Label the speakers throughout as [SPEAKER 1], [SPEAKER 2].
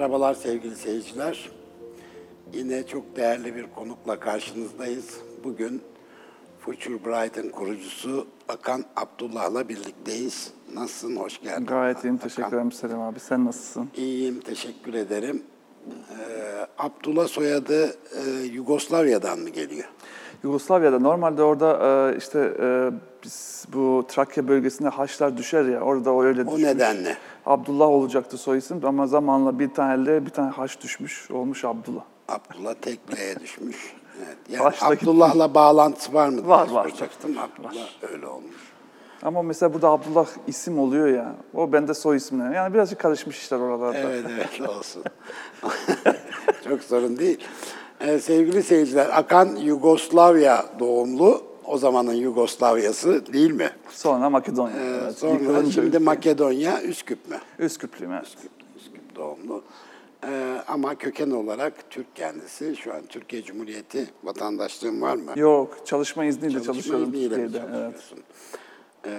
[SPEAKER 1] Merhabalar sevgili seyirciler. Yine çok değerli bir konukla karşınızdayız. Bugün Future Bright'ın kurucusu Akan Abdullah'la birlikteyiz. Nasılsın? Hoş geldin.
[SPEAKER 2] Gayet iyiyim.
[SPEAKER 1] Akan.
[SPEAKER 2] Teşekkür ederim Selim abi. Sen nasılsın?
[SPEAKER 1] İyiyim, teşekkür ederim. Ee, Abdullah soyadı e, Yugoslavya'dan mı geliyor?
[SPEAKER 2] Yugoslavya'da normalde orada e, işte e, biz bu Trakya bölgesinde haçlar düşer ya orada o öyle
[SPEAKER 1] O
[SPEAKER 2] düşmüş.
[SPEAKER 1] nedenle.
[SPEAKER 2] Abdullah olacaktı soy isim ama zamanla bir tane L bir tane haç düşmüş olmuş Abdullah.
[SPEAKER 1] Abdullah tekleye düşmüş. Evet. Yani
[SPEAKER 2] Baştaki-
[SPEAKER 1] Abdullah'la bağlantısı var mı?
[SPEAKER 2] Var, var.
[SPEAKER 1] soracaktım. Abdullah öyle olmuş.
[SPEAKER 2] Ama mesela burada Abdullah isim oluyor ya. O bende soy isimler. Yani birazcık karışmış işler oralarda.
[SPEAKER 1] Evet evet olsun. Çok sorun değil. Ee, sevgili seyirciler, Akan Yugoslavya doğumlu. O zamanın Yugoslavyası değil mi?
[SPEAKER 2] Sonra Makedonya.
[SPEAKER 1] Ee,
[SPEAKER 2] evet.
[SPEAKER 1] sonra
[SPEAKER 2] Yıkılınca
[SPEAKER 1] şimdi
[SPEAKER 2] ülke.
[SPEAKER 1] Makedonya, Üsküp mü?
[SPEAKER 2] Üsküplüyüm evet.
[SPEAKER 1] Üsküp doğumlu. Ee, ama köken olarak Türk kendisi. Şu an Türkiye Cumhuriyeti vatandaşlığın var mı?
[SPEAKER 2] Yok çalışma izniyle
[SPEAKER 1] Çalışma
[SPEAKER 2] çalışıyorum
[SPEAKER 1] izniyle
[SPEAKER 2] Türkiye'de. Evet.
[SPEAKER 1] Ee,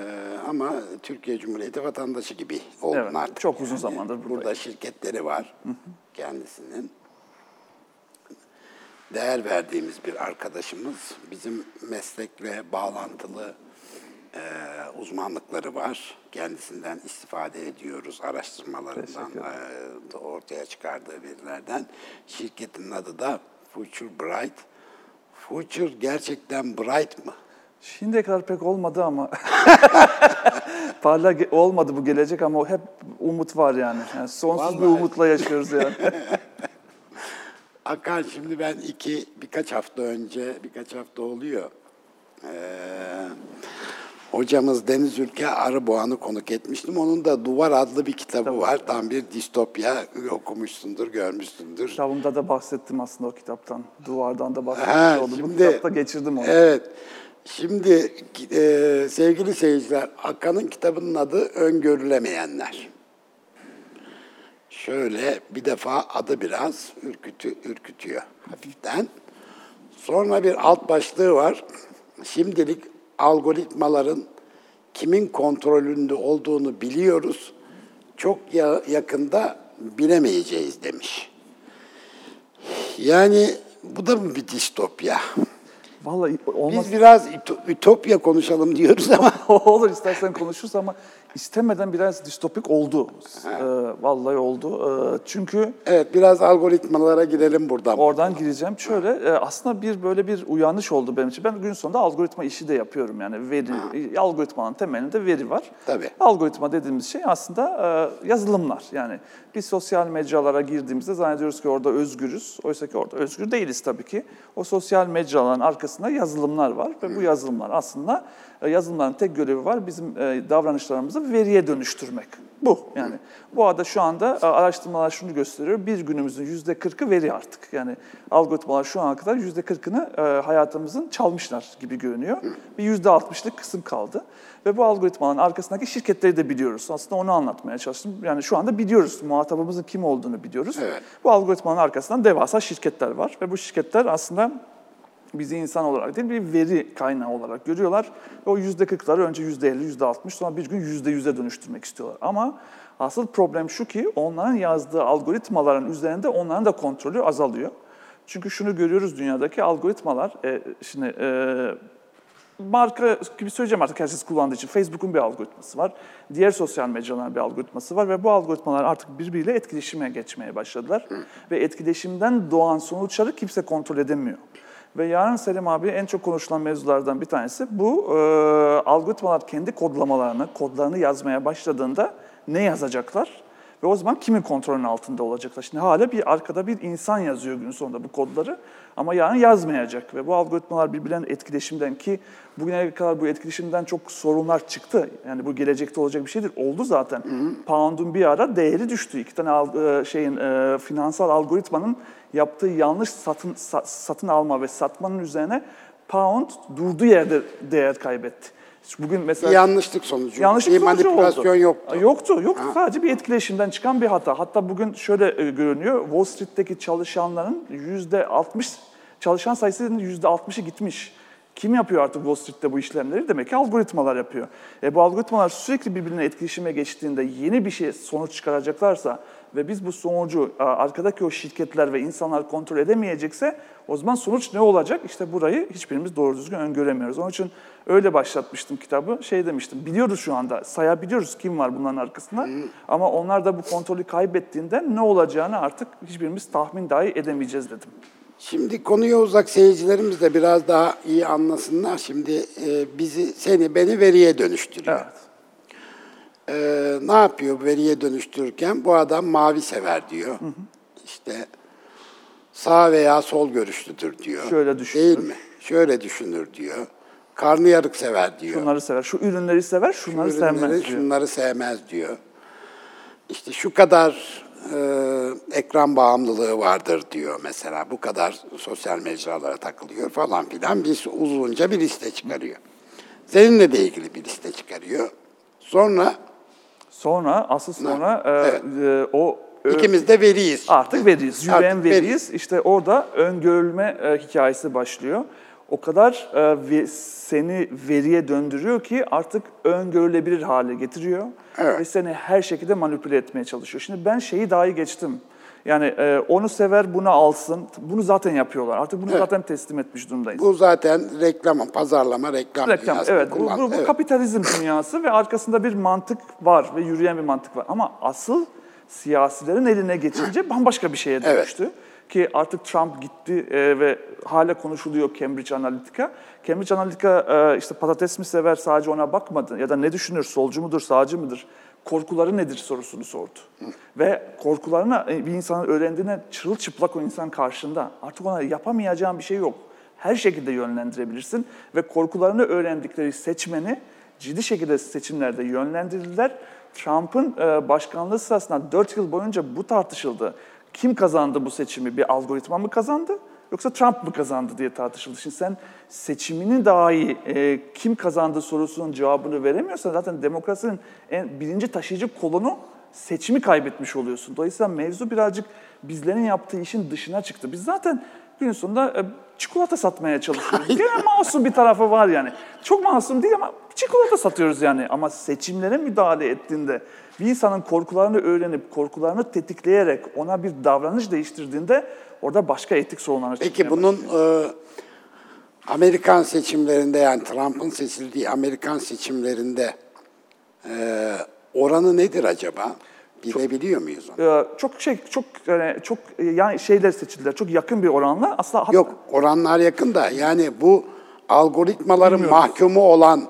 [SPEAKER 1] ama Türkiye Cumhuriyeti vatandaşı gibi oldun
[SPEAKER 2] Evet,
[SPEAKER 1] artık.
[SPEAKER 2] çok uzun zamandır buradayım.
[SPEAKER 1] Burada şirketleri var kendisinin. Değer verdiğimiz bir arkadaşımız. Bizim meslekle bağlantılı e, uzmanlıkları var. Kendisinden istifade ediyoruz araştırmalarından, e, ortaya çıkardığı verilerden. Şirketin adı da Future Bright. Future gerçekten bright mı?
[SPEAKER 2] Şimdiye kadar pek olmadı ama parlak olmadı bu gelecek ama hep umut var yani. yani sonsuz bir
[SPEAKER 1] Vallahi.
[SPEAKER 2] umutla yaşıyoruz yani.
[SPEAKER 1] Hakan şimdi ben iki birkaç hafta önce birkaç hafta oluyor. Ee, hocamız Deniz Ülke Arıboğan'ı konuk etmiştim. Onun da Duvar adlı bir kitabı var. Tam bir distopya okumuşsundur, görmüşsündür.
[SPEAKER 2] Kitabımda da bahsettim aslında o kitaptan. Duvardan da bahsetmiş
[SPEAKER 1] Ha,
[SPEAKER 2] oldum. Bu
[SPEAKER 1] şimdi-
[SPEAKER 2] kitapta geçirdim onu.
[SPEAKER 1] Evet. Şimdi e, sevgili seyirciler, Hakan'ın kitabının adı Öngörülemeyenler. Şöyle bir defa adı biraz ürkütü, ürkütüyor hafiften. Sonra bir alt başlığı var. Şimdilik algoritmaların kimin kontrolünde olduğunu biliyoruz. Çok ya- yakında bilemeyeceğiz demiş. Yani bu da mı bir distopya?
[SPEAKER 2] Vallahi olmaz.
[SPEAKER 1] Biz biraz üto- ütopya konuşalım diyoruz ama
[SPEAKER 2] Olur istersen konuşuruz ama istemeden biraz distopik oldu. Ee, vallahi oldu. Ee, çünkü
[SPEAKER 1] evet biraz algoritmalara girelim buradan.
[SPEAKER 2] Oradan gireceğim. Şöyle e, aslında bir böyle bir uyanış oldu benim için. Ben gün sonunda algoritma işi de yapıyorum. Yani veri, algoritmanın temelinde veri var.
[SPEAKER 1] Tabii.
[SPEAKER 2] Algoritma dediğimiz şey aslında e, yazılımlar. Yani biz sosyal mecralara girdiğimizde zannediyoruz ki orada özgürüz. Oysa ki orada özgür değiliz tabii ki. O sosyal mecraların arkasında yazılımlar var ve bu yazılımlar aslında e, yazılımların tek görevi var bizim e, davranışlarımızı veriye dönüştürmek. Bu yani. Bu arada şu anda e, araştırmalar şunu gösteriyor. Bir günümüzün yüzde kırkı veri artık. Yani algoritmalar şu ana kadar yüzde kırkını e, hayatımızın çalmışlar gibi görünüyor. Bir yüzde altmışlık kısım kaldı. Ve bu algoritmaların arkasındaki şirketleri de biliyoruz. Aslında onu anlatmaya çalıştım. Yani şu anda biliyoruz. Muhatabımızın kim olduğunu biliyoruz.
[SPEAKER 1] Evet.
[SPEAKER 2] Bu algoritmanın arkasından devasa şirketler var. Ve bu şirketler aslında bizi insan olarak değil bir veri kaynağı olarak görüyorlar. Ve o yüzde kırkları önce yüzde elli, yüzde altmış sonra bir gün yüzde yüze dönüştürmek istiyorlar. Ama asıl problem şu ki onların yazdığı algoritmaların üzerinde onların da kontrolü azalıyor. Çünkü şunu görüyoruz dünyadaki algoritmalar, e, şimdi e, marka gibi söyleyeceğim artık herkes kullandığı için. Facebook'un bir algoritması var. Diğer sosyal mecraların bir algoritması var ve bu algoritmalar artık birbiriyle etkileşime geçmeye başladılar. Ve etkileşimden doğan sonuçları kimse kontrol edemiyor. Ve yarın Selim abi en çok konuşulan mevzulardan bir tanesi bu e, algoritmalar kendi kodlamalarını, kodlarını yazmaya başladığında ne yazacaklar? Ve o zaman kimin kontrolünün altında olacaklar? Şimdi hala bir arkada bir insan yazıyor gün sonunda bu kodları ama yarın yazmayacak. Ve bu algoritmalar birbirlerinin etkileşimden ki bugüne kadar bu etkileşimden çok sorunlar çıktı. Yani bu gelecekte olacak bir şeydir. Oldu zaten. Pound'un bir ara değeri düştü. İki tane al- e, şeyin e, finansal algoritmanın yaptığı yanlış satın sa- satın alma ve satmanın üzerine pound durduğu yerde değer kaybetti. Bugün mesela
[SPEAKER 1] yanlışlık sonucu.
[SPEAKER 2] Yanlışlık
[SPEAKER 1] bir
[SPEAKER 2] sonucu
[SPEAKER 1] manipülasyon
[SPEAKER 2] oldu.
[SPEAKER 1] yoktu.
[SPEAKER 2] Yoktu, yoktu. Sadece bir etkileşimden çıkan bir hata. Hatta bugün şöyle e, görünüyor, Wall Street'teki çalışanların yüzde 60, çalışan sayısının yüzde 60'ı gitmiş. Kim yapıyor artık Wall Street'te bu işlemleri? Demek ki algoritmalar yapıyor. E bu algoritmalar sürekli birbirine etkileşime geçtiğinde yeni bir şey sonuç çıkaracaklarsa ve biz bu sonucu arkadaki o şirketler ve insanlar kontrol edemeyecekse o zaman sonuç ne olacak? İşte burayı hiçbirimiz doğru düzgün öngöremiyoruz. Onun için öyle başlatmıştım kitabı. Şey demiştim, biliyoruz şu anda, sayabiliyoruz kim var bunların arkasında. Ama onlar da bu kontrolü kaybettiğinde ne olacağını artık hiçbirimiz tahmin dahi edemeyeceğiz dedim.
[SPEAKER 1] Şimdi konuya uzak seyircilerimiz de biraz daha iyi anlasınlar. Şimdi e, bizi, seni, beni veriye dönüştürüyor.
[SPEAKER 2] Evet.
[SPEAKER 1] E, ne yapıyor veriye dönüştürürken? Bu adam mavi sever diyor. İşte sağ veya sol görüşlüdür diyor.
[SPEAKER 2] Şöyle düşünür.
[SPEAKER 1] Değil mi? Şöyle düşünür diyor. Karnıyarık sever diyor.
[SPEAKER 2] Şunları sever, şu ürünleri sever, şunları
[SPEAKER 1] Ürünleri,
[SPEAKER 2] sevmez diyor.
[SPEAKER 1] Şunları sevmez diyor. İşte şu kadar e, ekran bağımlılığı vardır diyor mesela. Bu kadar sosyal mecralara takılıyor falan filan. Bir uzunca bir liste çıkarıyor. Seninle de ilgili bir liste çıkarıyor. Sonra
[SPEAKER 2] Sonra, asıl sonra e,
[SPEAKER 1] Evet.
[SPEAKER 2] e, o ö-
[SPEAKER 1] ikimiz de veriyiz.
[SPEAKER 2] Artık veriyiz.
[SPEAKER 1] Artık
[SPEAKER 2] Yüreğin veriyiz. İşte orada öngörülme e, hikayesi başlıyor. O kadar e, ve- seni veriye döndürüyor ki artık öngörülebilir hale getiriyor.
[SPEAKER 1] Evet.
[SPEAKER 2] Ve seni her şekilde manipüle etmeye çalışıyor. Şimdi ben şeyi dahi geçtim. Yani e, onu sever, bunu alsın. Bunu zaten yapıyorlar. Artık bunu zaten teslim etmiş durumdayız.
[SPEAKER 1] Bu zaten reklam, pazarlama, reklam,
[SPEAKER 2] Reklam, evet. Bu, bu, bu
[SPEAKER 1] evet.
[SPEAKER 2] kapitalizm dünyası ve arkasında bir mantık var ve yürüyen bir mantık var. Ama asıl siyasilerin eline geçince bambaşka bir şeye
[SPEAKER 1] Evet.
[SPEAKER 2] dönüştü. Ki artık Trump gitti e, ve hala konuşuluyor Cambridge Analytica. Cambridge Analytica e, işte patates mi sever sadece ona bakmadı ya da ne düşünür solcu mudur sağcı mıdır? Korkuları nedir sorusunu sordu. Ve korkularını e, bir insanın öğrendiğine çırılçıplak o insan karşında. Artık ona yapamayacağın bir şey yok her şekilde yönlendirebilirsin ve korkularını öğrendikleri seçmeni ciddi şekilde seçimlerde yönlendirdiler. Trump'ın e, başkanlığı sırasında 4 yıl boyunca bu tartışıldı. Kim kazandı bu seçimi? Bir algoritma mı kazandı? Yoksa Trump mı kazandı diye tartışıldı. Şimdi sen seçimini dahi e, kim kazandı sorusunun cevabını veremiyorsan zaten demokrasinin en birinci taşıyıcı kolunu seçimi kaybetmiş oluyorsun. Dolayısıyla mevzu birazcık bizlerin yaptığı işin dışına çıktı. Biz zaten günün sonunda e, çikolata satmaya çalışıyoruz. Gene masum bir tarafı var yani. Çok masum değil ama çikolata satıyoruz yani. Ama seçimlere müdahale ettiğinde, bir insanın korkularını öğrenip, korkularını tetikleyerek ona bir davranış değiştirdiğinde orada başka etik sorunlar
[SPEAKER 1] Peki bunun e, Amerikan seçimlerinde yani Trump'ın seçildiği Amerikan seçimlerinde e, oranı nedir acaba? Bilebiliyor muyuz onu?
[SPEAKER 2] Ee, çok şey çok yani çok e, yani şeyler seçildiler. Çok yakın bir oranla aslında
[SPEAKER 1] Yok oranlar yakın da yani bu algoritmaların mahkumu olan e,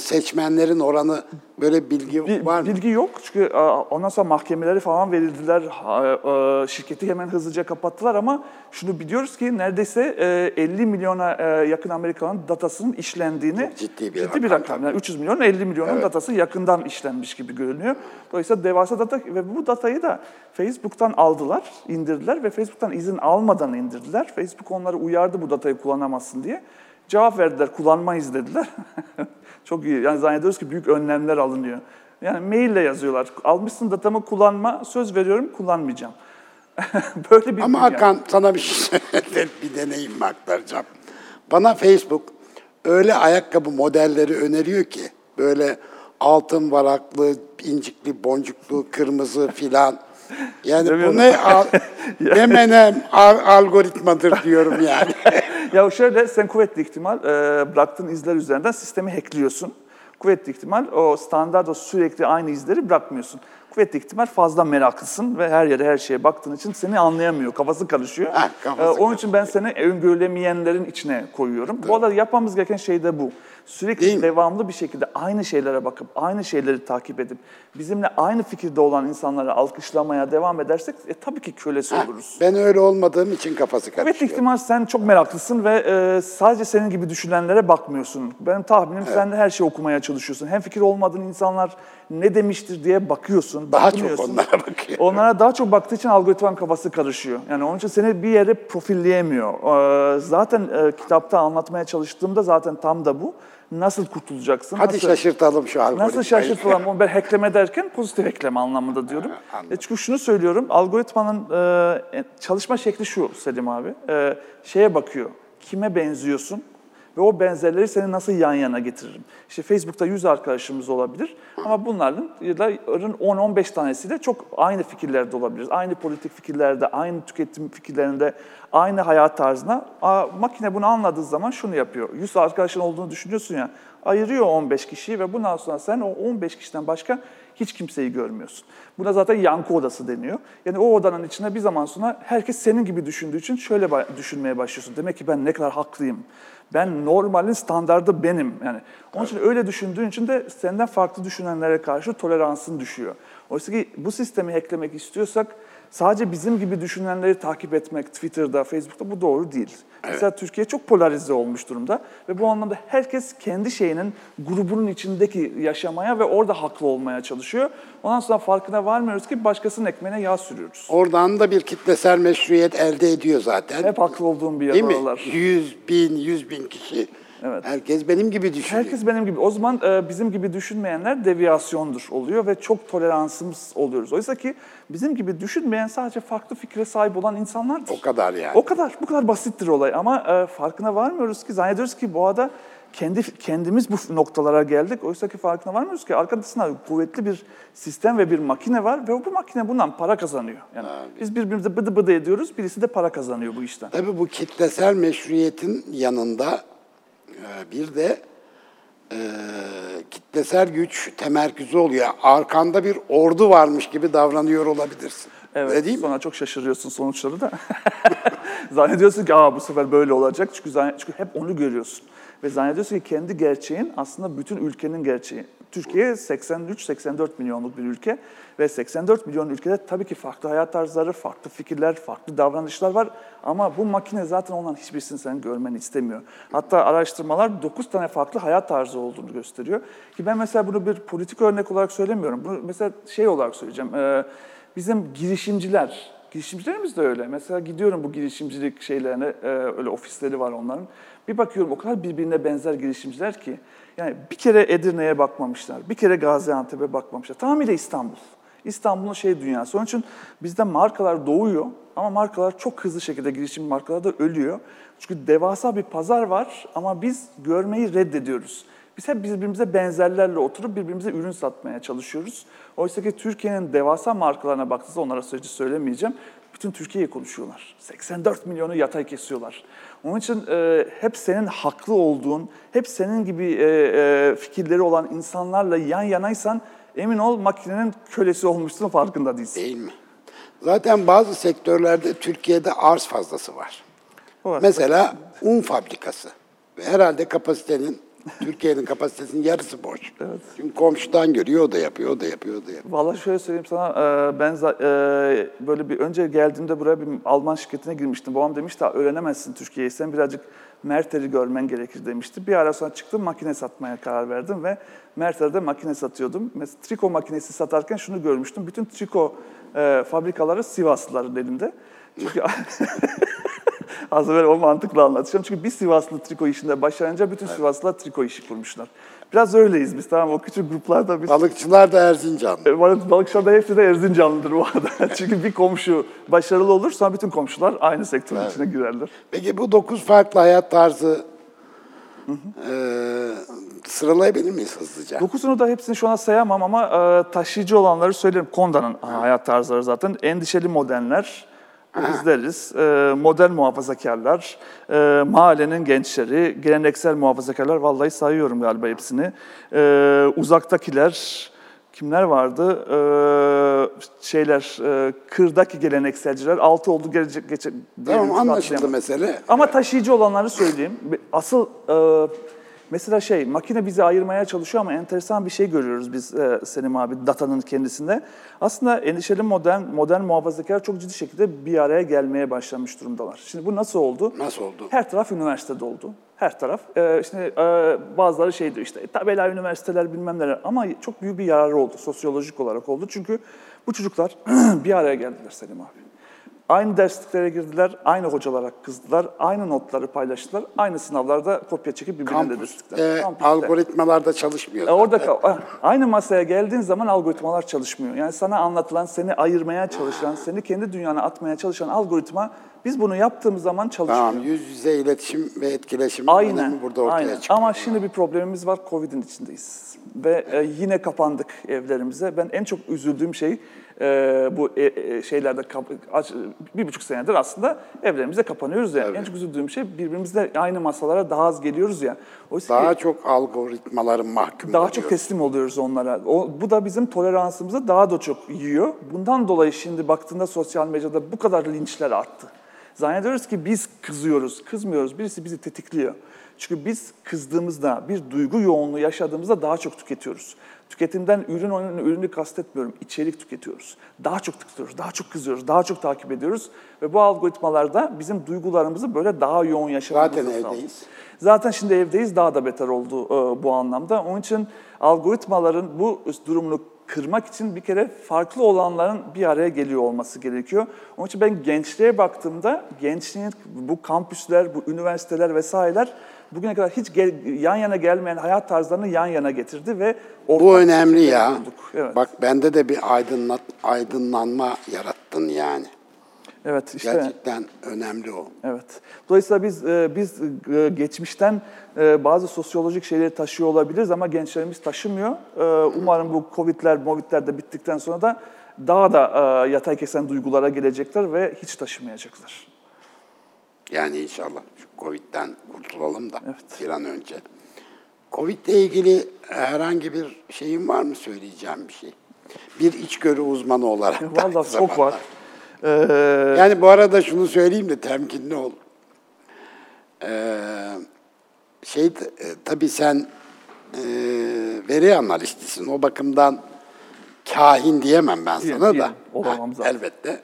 [SPEAKER 1] seçmenlerin oranı böyle bilgi
[SPEAKER 2] Bir-
[SPEAKER 1] var mı?
[SPEAKER 2] Bilgi yok çünkü e, ondan sonra mahkemeleri falan verildiler. E, Şirketi hemen hızlıca kapattılar ama şunu biliyoruz ki neredeyse e, 50 milyona e, yakın Amerikanın datasının işlendiğini
[SPEAKER 1] ciddi bir
[SPEAKER 2] ciddi bir
[SPEAKER 1] rakam
[SPEAKER 2] rakam. Yani 300 milyon 50 milyonun datası yakından işlenmiş gibi görünüyor. Dolayısıyla devasa data ve bu datayı da Facebook'tan aldılar, indirdiler ve Facebook'tan izin almadan indirdiler. Facebook onları uyardı bu datayı kullanamazsın diye. Cevap verdiler, kullanmayız dediler. Çok iyi. Yani zannediyoruz ki büyük önlemler alınıyor. Yani maille yazıyorlar. Almışsın datamı kullanma, söz veriyorum kullanmayacağım. Böyle bir
[SPEAKER 1] Ama. Hakan sana bir şey bir deneyim aktaracağım. Bana Facebook öyle ayakkabı modelleri öneriyor ki böyle altın varaklı, incikli, boncuklu, kırmızı filan. Yani bu
[SPEAKER 2] Demiyorum.
[SPEAKER 1] ne al, ne menem al- algoritmadır diyorum yani.
[SPEAKER 2] Ya şöyle sen kuvvetli ihtimal e, bıraktığın izler üzerinden sistemi hackliyorsun. Kuvvetli ihtimal o standart o sürekli aynı izleri bırakmıyorsun. Kuvvetli ihtimal fazla meraklısın ve her yere her şeye baktığın için seni anlayamıyor, kafası karışıyor.
[SPEAKER 1] Ha, kafası
[SPEAKER 2] E, onun için ben seni öngörülemeyenlerin içine koyuyorum. Bu arada yapmamız gereken şey de bu. Sürekli
[SPEAKER 1] Değil mi?
[SPEAKER 2] devamlı bir şekilde aynı şeylere bakıp, aynı şeyleri takip edip, bizimle aynı fikirde olan insanları alkışlamaya devam edersek e, tabii ki kölesi oluruz.
[SPEAKER 1] Ben öyle olmadığım için kafası
[SPEAKER 2] Evet
[SPEAKER 1] karışıyor.
[SPEAKER 2] ihtimal sen çok meraklısın ve e, sadece senin gibi düşünenlere bakmıyorsun. Benim tahminim sen de her şeyi okumaya çalışıyorsun. Hem fikir olmadığın insanlar ne demiştir diye bakıyorsun.
[SPEAKER 1] Daha çok onlara bakıyor.
[SPEAKER 2] Onlara daha çok baktığı için algoritman kafası karışıyor. Yani onun için seni bir yere profilleyemiyor. Ee, zaten e, kitapta anlatmaya çalıştığımda zaten tam da bu. Nasıl kurtulacaksın?
[SPEAKER 1] Hadi
[SPEAKER 2] nasıl...
[SPEAKER 1] şaşırtalım şu algoritmayı.
[SPEAKER 2] Nasıl şaşırtılan onu ben hackleme derken pozitif hackleme anlamında diyorum.
[SPEAKER 1] anladım.
[SPEAKER 2] E çünkü şunu söylüyorum, algoritmanın e, çalışma şekli şu Selim abi. Şeye bakıyor, kime benziyorsun ve o benzerleri seni nasıl yan yana getiririm? İşte Facebook'ta 100 arkadaşımız olabilir ama bunların 10-15 tanesiyle çok aynı fikirlerde olabiliriz. Aynı politik fikirlerde, aynı tüketim fikirlerinde, aynı hayat tarzına. Aa, makine bunu anladığı zaman şunu yapıyor. 100 arkadaşın olduğunu düşünüyorsun ya, ayırıyor 15 kişiyi ve bundan sonra sen o 15 kişiden başka hiç kimseyi görmüyorsun. Buna zaten yankı odası deniyor. Yani o odanın içinde bir zaman sonra herkes senin gibi düşündüğü için şöyle düşünmeye başlıyorsun. Demek ki ben ne kadar haklıyım. Ben normalin standardı benim. Yani onun için öyle düşündüğün için de senden farklı düşünenlere karşı toleransın düşüyor. Oysa ki bu sistemi hacklemek istiyorsak sadece bizim gibi düşünenleri takip etmek Twitter'da, Facebook'ta bu doğru değil. Mesela Türkiye çok polarize olmuş durumda ve bu anlamda herkes kendi şeyinin grubunun içindeki yaşamaya ve orada haklı olmaya çalışıyor. Ondan sonra farkına varmıyoruz ki başkasının ekmeğine yağ sürüyoruz.
[SPEAKER 1] Oradan da bir kitlesel meşruiyet elde ediyor zaten.
[SPEAKER 2] Hep haklı olduğum bir
[SPEAKER 1] Değil
[SPEAKER 2] yer
[SPEAKER 1] mi?
[SPEAKER 2] oralar.
[SPEAKER 1] 100 bin, 100 bin kişi.
[SPEAKER 2] Evet.
[SPEAKER 1] Herkes benim gibi düşünüyor.
[SPEAKER 2] Herkes benim gibi. O zaman e, bizim gibi düşünmeyenler deviyasyondur oluyor ve çok toleransımız oluyoruz. Oysa ki bizim gibi düşünmeyen sadece farklı fikre sahip olan insanlardır.
[SPEAKER 1] O kadar yani.
[SPEAKER 2] O kadar. Bu kadar basittir olay. Ama e, farkına varmıyoruz ki, zannediyoruz ki bu arada kendi kendimiz bu noktalara geldik. Oysa ki farkına varmıyoruz ki arkasında kuvvetli bir sistem ve bir makine var ve bu makine bundan para kazanıyor. Yani biz birbirimize bıdı bıdı ediyoruz, birisi de para kazanıyor bu işten.
[SPEAKER 1] Tabii bu kitlesel meşruiyetin yanında bir de e, kitlesel güç temerküzü oluyor. Arkanda bir ordu varmış gibi davranıyor olabilirsin.
[SPEAKER 2] Evet,
[SPEAKER 1] Öyle değil mi?
[SPEAKER 2] sonra çok şaşırıyorsun sonuçları da. zannediyorsun ki Aa, bu sefer böyle olacak çünkü, çünkü hep onu görüyorsun. Ve zannediyorsun ki kendi gerçeğin aslında bütün ülkenin gerçeği. Türkiye 83-84 milyonluk bir ülke ve 84 milyon ülkede tabii ki farklı hayat tarzları, farklı fikirler, farklı davranışlar var. Ama bu makine zaten onların hiçbirisini senin görmeni istemiyor. Hatta araştırmalar 9 tane farklı hayat tarzı olduğunu gösteriyor. Ki ben mesela bunu bir politik örnek olarak söylemiyorum. Bunu mesela şey olarak söyleyeceğim. Ee, bizim girişimciler, girişimcilerimiz de öyle. Mesela gidiyorum bu girişimcilik şeylerine, e, öyle ofisleri var onların. Bir bakıyorum o kadar birbirine benzer girişimciler ki, yani bir kere Edirne'ye bakmamışlar, bir kere Gaziantep'e bakmamışlar. Tamamıyla İstanbul. İstanbul'un şey dünyası. Onun için bizde markalar doğuyor ama markalar çok hızlı şekilde girişim markalar da ölüyor. Çünkü devasa bir pazar var ama biz görmeyi reddediyoruz. Biz hep birbirimize benzerlerle oturup birbirimize ürün satmaya çalışıyoruz. Oysa ki Türkiye'nin devasa markalarına baktığınızda onlara sözcü söylemeyeceğim. Bütün Türkiye'yi konuşuyorlar. 84 milyonu yatay kesiyorlar. Onun için e, hep senin haklı olduğun, hep senin gibi e, e, fikirleri olan insanlarla yan yanaysan emin ol makinenin kölesi olmuşsun farkında değilsin.
[SPEAKER 1] Değil mi? Zaten bazı sektörlerde Türkiye'de arz fazlası var. Mesela un fabrikası. Ve herhalde kapasitenin, Türkiye'nin kapasitesinin yarısı boş. Çünkü komşudan görüyor, o da yapıyor, o da yapıyor, o da yapıyor.
[SPEAKER 2] Vallahi şöyle söyleyeyim sana, e, ben e, böyle bir önce geldiğimde buraya bir Alman şirketine girmiştim. Babam demişti, "Ha, öğrenemezsin Türkiye'yi, sen birazcık Merter'i görmen gerekir demişti. Bir ara sonra çıktım, makine satmaya karar verdim ve Merter'de makine satıyordum. Mesela triko makinesi satarken şunu görmüştüm, bütün triko e, fabrikaları Sivaslıların elinde. Çünkü Az evvel o mantıkla anlatacağım. Çünkü bir Sivaslı triko işinde başlayınca bütün Sivaslılar triko işi kurmuşlar. Biraz öyleyiz biz tamam o küçük gruplarda biz.
[SPEAKER 1] Balıkçılar da Erzincan.
[SPEAKER 2] E, Balık, balıkçılarda hepsi de Erzincanlıdır bu arada. Çünkü bir komşu başarılı olur sonra bütün komşular aynı sektörün içine girerler.
[SPEAKER 1] Peki bu dokuz farklı hayat tarzı e, sıralayabilir miyiz hızlıca?
[SPEAKER 2] Dokuzunu da hepsini şu an sayamam ama e, taşıyıcı olanları söylerim. Konda'nın hayat tarzları zaten. Endişeli modernler, bizleriz. E, modern muhafazakarlar, e, mahallenin gençleri, geleneksel muhafazakarlar. Vallahi sayıyorum galiba hepsini. E, uzaktakiler, kimler vardı? E, şeyler, e, kırdaki gelenekselciler. Altı oldu gelecek geçecek.
[SPEAKER 1] Tamam anlaşıldı mesele.
[SPEAKER 2] Ama taşıyıcı olanları söyleyeyim. Asıl e, mesela şey makine bizi ayırmaya çalışıyor ama enteresan bir şey görüyoruz biz e, Selim abi datanın kendisinde. Aslında endişeli modern modern muhafazakar çok ciddi şekilde bir araya gelmeye başlamış durumdalar. Şimdi bu nasıl oldu?
[SPEAKER 1] Nasıl oldu?
[SPEAKER 2] Her taraf üniversitede oldu. Her taraf. Ee, işte e, bazıları şey diyor işte tabela üniversiteler bilmem neler ama çok büyük bir yararı oldu sosyolojik olarak oldu. Çünkü bu çocuklar bir araya geldiler Selim abi. Aynı dersliklere girdiler, aynı hocalara kızdılar, aynı notları paylaştılar, aynı sınavlarda kopya çekip birbirine dedirttiler.
[SPEAKER 1] Kampüste, algoritmalarda çalışmıyor.
[SPEAKER 2] E, Orada kal- ah, aynı masaya geldiğin zaman algoritmalar çalışmıyor. Yani sana anlatılan, seni ayırmaya çalışan, seni kendi dünyana atmaya çalışan algoritma biz bunu yaptığımız zaman çalışmıyor.
[SPEAKER 1] Tamam, yüz yüze iletişim ve etkileşim
[SPEAKER 2] Aynen.
[SPEAKER 1] burada ortaya
[SPEAKER 2] aynen.
[SPEAKER 1] çıkıyor.
[SPEAKER 2] Ama şimdi bir problemimiz var. Covid'in içindeyiz. Ve e, yine kapandık evlerimize. Ben en çok üzüldüğüm şey e, bu e, e, şeylerde kap- aç- bir buçuk senedir aslında evlerimize kapanıyoruz ya. En çok üzüldüğüm şey birbirimizle aynı masalara daha az geliyoruz ya. Oysa ki-
[SPEAKER 1] Daha çok algoritmaların mahkum
[SPEAKER 2] daha
[SPEAKER 1] oluyor.
[SPEAKER 2] çok teslim oluyoruz onlara. O, bu da bizim toleransımızı daha da çok yiyor. Bundan dolayı şimdi baktığında sosyal medyada bu kadar linçler arttı. Zannediyoruz ki biz kızıyoruz. Kızmıyoruz. Birisi bizi tetikliyor. Çünkü biz kızdığımızda, bir duygu yoğunluğu yaşadığımızda daha çok tüketiyoruz. Tüketimden ürün oyunu, ürünü kastetmiyorum. içerik tüketiyoruz. Daha çok tüketiyoruz, daha çok kızıyoruz, daha çok takip ediyoruz. Ve bu algoritmalarda bizim duygularımızı böyle daha yoğun yaşamamızı
[SPEAKER 1] Zaten
[SPEAKER 2] sağlıyor.
[SPEAKER 1] evdeyiz.
[SPEAKER 2] Zaten şimdi evdeyiz daha da beter oldu e, bu anlamda. Onun için algoritmaların bu durumunu kırmak için bir kere farklı olanların bir araya geliyor olması gerekiyor. Onun için ben gençliğe baktığımda gençliğin bu kampüsler, bu üniversiteler vesaireler bugüne kadar hiç gel- yan yana gelmeyen hayat tarzlarını yan yana getirdi ve
[SPEAKER 1] Bu önemli ya.
[SPEAKER 2] bulduk. Evet.
[SPEAKER 1] Bak bende de bir aydınlat, aydınlanma yarattın yani.
[SPEAKER 2] evet işte
[SPEAKER 1] Gerçekten önemli o.
[SPEAKER 2] Evet. Dolayısıyla biz e, biz e, geçmişten e, bazı sosyolojik şeyleri taşıyor olabiliriz ama gençlerimiz taşımıyor. Umarım bu Covid'ler, Movid'ler de bittikten sonra da daha da yatay kesen duygulara gelecekler ve hiç taşımayacaklar.
[SPEAKER 1] Yani inşallah şu Covid'den kurtulalım da
[SPEAKER 2] Evet.
[SPEAKER 1] bir an önce. Covid'le ilgili herhangi bir şeyin var mı söyleyeceğim bir şey? Bir içgörü uzmanı olarak. da aynı
[SPEAKER 2] Vallahi çok var.
[SPEAKER 1] zamanda.
[SPEAKER 2] E,
[SPEAKER 1] Yani bu arada şunu söyleyeyim de temkinli ol. Ee, şey e, tabii sen e, veri analistisin. O bakımdan kahin diyemem ben
[SPEAKER 2] Diyem-
[SPEAKER 1] sana da.
[SPEAKER 2] diyemem. Olamam zaten.
[SPEAKER 1] Elbette.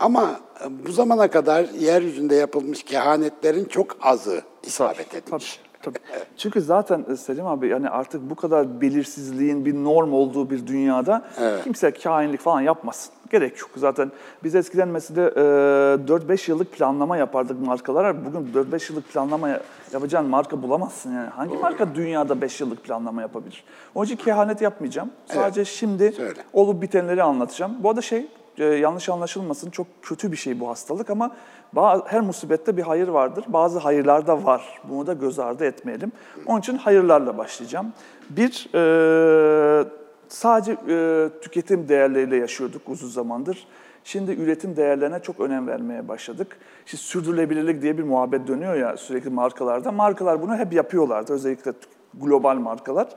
[SPEAKER 1] Ama e, bu zamana kadar yeryüzünde yapılmış kehanetlerin çok azı isabet etmiş.
[SPEAKER 2] Tabii, tabii. Çünkü zaten e, Selim abi yani artık bu kadar belirsizliğin bir norm olduğu bir dünyada kimse kainlik falan yapmasın. Gerek yok. Zaten biz eskiden mesela e, 4-5 yıllık planlama yapardık markalara. Bugün 4-5 yıllık planlama ya- yapacağın marka bulamazsın yani. Hangi marka dünyada 5 yıllık planlama yapabilir? Onun için kehanet yapmayacağım. Sadece şimdi
[SPEAKER 1] söyle.
[SPEAKER 2] olup bitenleri anlatacağım. Bu arada şey e, yanlış anlaşılmasın çok kötü bir şey bu hastalık ama her musibette bir hayır vardır. Bazı hayırlar da var. Bunu da göz ardı etmeyelim. Onun için hayırlarla başlayacağım. Bir, e, sadece e, tüketim değerleriyle yaşıyorduk uzun zamandır. Şimdi üretim değerlerine çok önem vermeye başladık. Şimdi sürdürülebilirlik diye bir muhabbet dönüyor ya sürekli markalarda. Markalar bunu hep yapıyorlardı. Özellikle global markalar.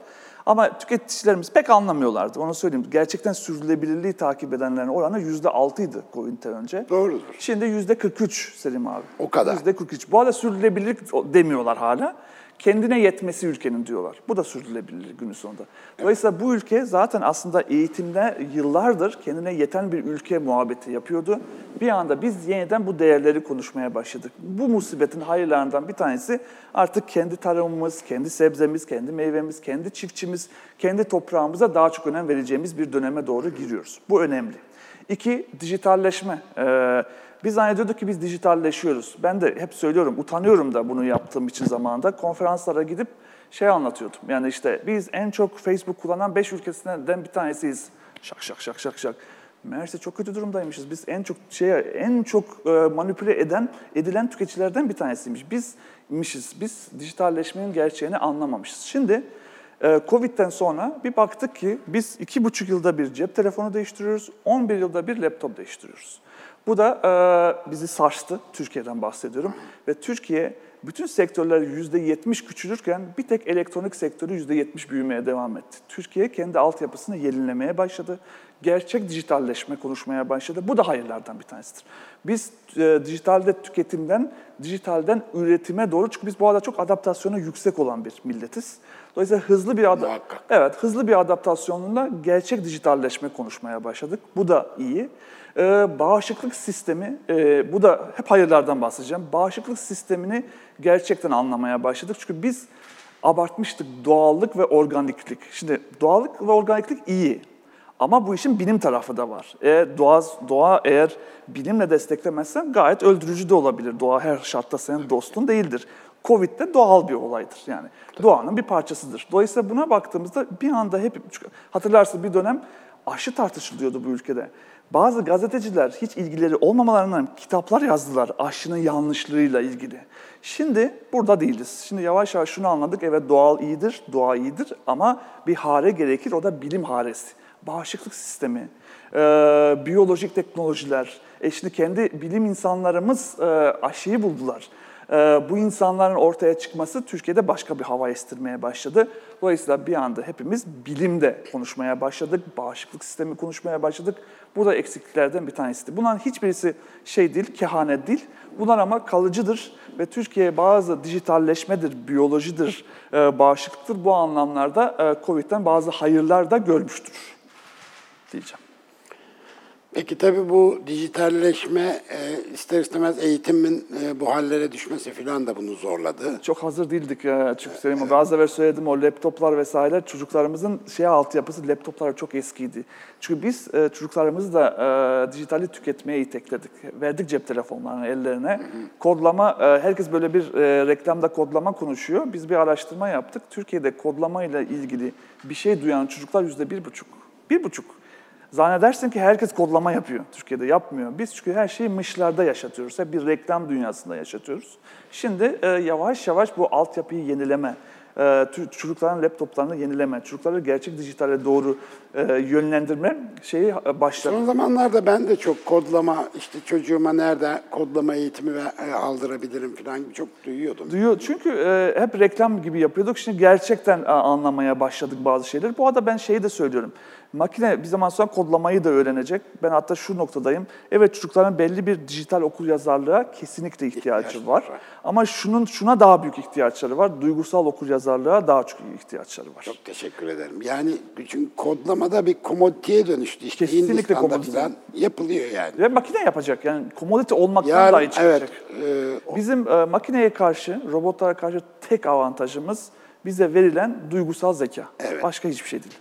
[SPEAKER 2] Ama tüketicilerimiz pek anlamıyorlardı. Onu söyleyeyim. Gerçekten sürdürülebilirliği takip edenlerin oranı %6'ydı Covid'den önce.
[SPEAKER 1] Doğrudur.
[SPEAKER 2] Şimdi %43 Selim abi.
[SPEAKER 1] O kadar.
[SPEAKER 2] %43. Bu arada sürdürülebilirlik demiyorlar hala. Kendine yetmesi ülkenin diyorlar. Bu da sürdürülebilirlik günün sonunda. Dolayısıyla bu ülke zaten aslında eğitimde yıllardır kendine yeten bir ülke muhabbeti yapıyordu. Bir anda biz yeniden bu değerleri konuşmaya başladık. Bu musibetin hayırlarından bir tanesi artık kendi tarımımız, kendi sebzemiz, kendi meyvemiz, kendi çiftçimiz, kendi toprağımıza daha çok önem vereceğimiz bir döneme doğru giriyoruz. Bu önemli. İki, dijitalleşme. Ee, biz zannediyorduk ki biz dijitalleşiyoruz. Ben de hep söylüyorum, utanıyorum da bunu yaptığım için zamanında. Konferanslara gidip şey anlatıyordum. Yani işte biz en çok Facebook kullanan 5 ülkesinden bir tanesiyiz. Şak şak şak şak şak. Meğerse çok kötü durumdaymışız. Biz en çok şeye en çok e, manipüle eden edilen tüketicilerden bir tanesiymiş. Bizmişiz. Biz dijitalleşmenin gerçeğini anlamamışız. Şimdi ee, Covid'den sonra bir baktık ki biz iki buçuk yılda bir cep telefonu değiştiriyoruz, 11 yılda bir laptop değiştiriyoruz. Bu da e, bizi sarstı, Türkiye'den bahsediyorum. Ve Türkiye bütün sektörler yüzde yetmiş küçülürken bir tek elektronik sektörü yüzde yetmiş büyümeye devam etti. Türkiye kendi altyapısını yenilemeye başladı. Gerçek dijitalleşme konuşmaya başladı. Bu da hayırlardan bir tanesidir. Biz e, dijitalde tüketimden, dijitalden üretime doğru çünkü biz bu arada çok adaptasyonu yüksek olan bir milletiz. Dolayısıyla hızlı bir ada-. Evet, hızlı bir adaptasyonla gerçek dijitalleşme konuşmaya başladık. Bu da iyi. Ee, bağışıklık sistemi, e, bu da hep hayırlardan bahsedeceğim. Bağışıklık sistemini gerçekten anlamaya başladık. Çünkü biz abartmıştık doğallık ve organiklik. Şimdi doğallık ve organiklik iyi. Ama bu işin bilim tarafı da var. Eğer doğa, doğa eğer bilimle desteklemezsen gayet öldürücü de olabilir. Doğa her şartta senin dostun değildir. Covid de doğal bir olaydır yani. Doğanın bir parçasıdır. Dolayısıyla buna baktığımızda bir anda hep hatırlarsın bir dönem aşı tartışılıyordu bu ülkede. Bazı gazeteciler hiç ilgileri olmamalarından kitaplar yazdılar aşının yanlışlığıyla ilgili. Şimdi burada değiliz. Şimdi yavaş yavaş şunu anladık. Evet doğal iyidir, doğa iyidir ama bir hare gerekir. O da bilim haresi. Bağışıklık sistemi, e, biyolojik teknolojiler. E şimdi kendi bilim insanlarımız e, aşıyı buldular. E, bu insanların ortaya çıkması Türkiye'de başka bir hava estirmeye başladı. Dolayısıyla bir anda hepimiz bilimde konuşmaya başladık, bağışıklık sistemi konuşmaya başladık. Bu da eksikliklerden bir tanesi. Bunların hiçbirisi şey değil, kehanet değil. Bunlar ama kalıcıdır ve Türkiye bazı dijitalleşmedir, biyolojidir, e, bağışıklıktır. Bu anlamlarda e, COVID'den bazı hayırlar da görmüştür diyeceğim.
[SPEAKER 1] Peki tabii bu dijitalleşme e, ister istemez eğitimin e, bu hallere düşmesi falan da bunu zorladı.
[SPEAKER 2] Çok hazır değildik ya. Çünkü söyleyeyim o biraz evvel söyledim o laptoplar vesaire çocuklarımızın şey altyapısı laptoplar çok eskiydi. Çünkü biz e, çocuklarımızı da e, dijitali tüketmeye itekledik. Verdik cep telefonlarını ellerine. Kodlama, e, herkes böyle bir e, reklamda kodlama konuşuyor. Biz bir araştırma yaptık. Türkiye'de kodlama ile ilgili bir şey duyan çocuklar yüzde bir buçuk. Bir buçuk. Zannedersin ki herkes kodlama yapıyor. Türkiye'de yapmıyor. Biz çünkü her şeyi mışlarda yaşatıyoruz. Hep bir reklam dünyasında yaşatıyoruz. Şimdi e, yavaş yavaş bu altyapıyı yenileme, e, çocukların laptoplarını yenileme, çocukları gerçek dijitale doğru e, yönlendirme şeyi e, başladı.
[SPEAKER 1] Son zamanlarda ben de çok kodlama, işte çocuğuma nerede kodlama eğitimi ve, e, aldırabilirim falan çok duyuyordum.
[SPEAKER 2] Duyuyor. Çünkü e, hep reklam gibi yapıyorduk. Şimdi gerçekten e, anlamaya başladık bazı şeyleri. Bu arada ben şeyi de söylüyorum. Makine bir zaman sonra kodlamayı da öğrenecek. Ben hatta şu noktadayım. Evet çocukların belli bir dijital okur yazarlığa kesinlikle ihtiyacı
[SPEAKER 1] İhtiyaç
[SPEAKER 2] var.
[SPEAKER 1] var.
[SPEAKER 2] Ama şunun şuna daha büyük ihtiyaçları var. Duygusal okur yazarlığa daha çok ihtiyaçları var.
[SPEAKER 1] Çok teşekkür ederim. Yani çünkü kodlamada bir komoditeye dönüştü. İşte
[SPEAKER 2] Kesinlikle komodite.
[SPEAKER 1] yapılıyor yani.
[SPEAKER 2] Ve makine yapacak. Yani komodite olmaktan
[SPEAKER 1] Yarın,
[SPEAKER 2] dahi çıkacak.
[SPEAKER 1] evet, e,
[SPEAKER 2] Bizim e, makineye karşı, robotlara karşı tek avantajımız bize verilen duygusal zeka.
[SPEAKER 1] Evet.
[SPEAKER 2] Başka hiçbir şey değil.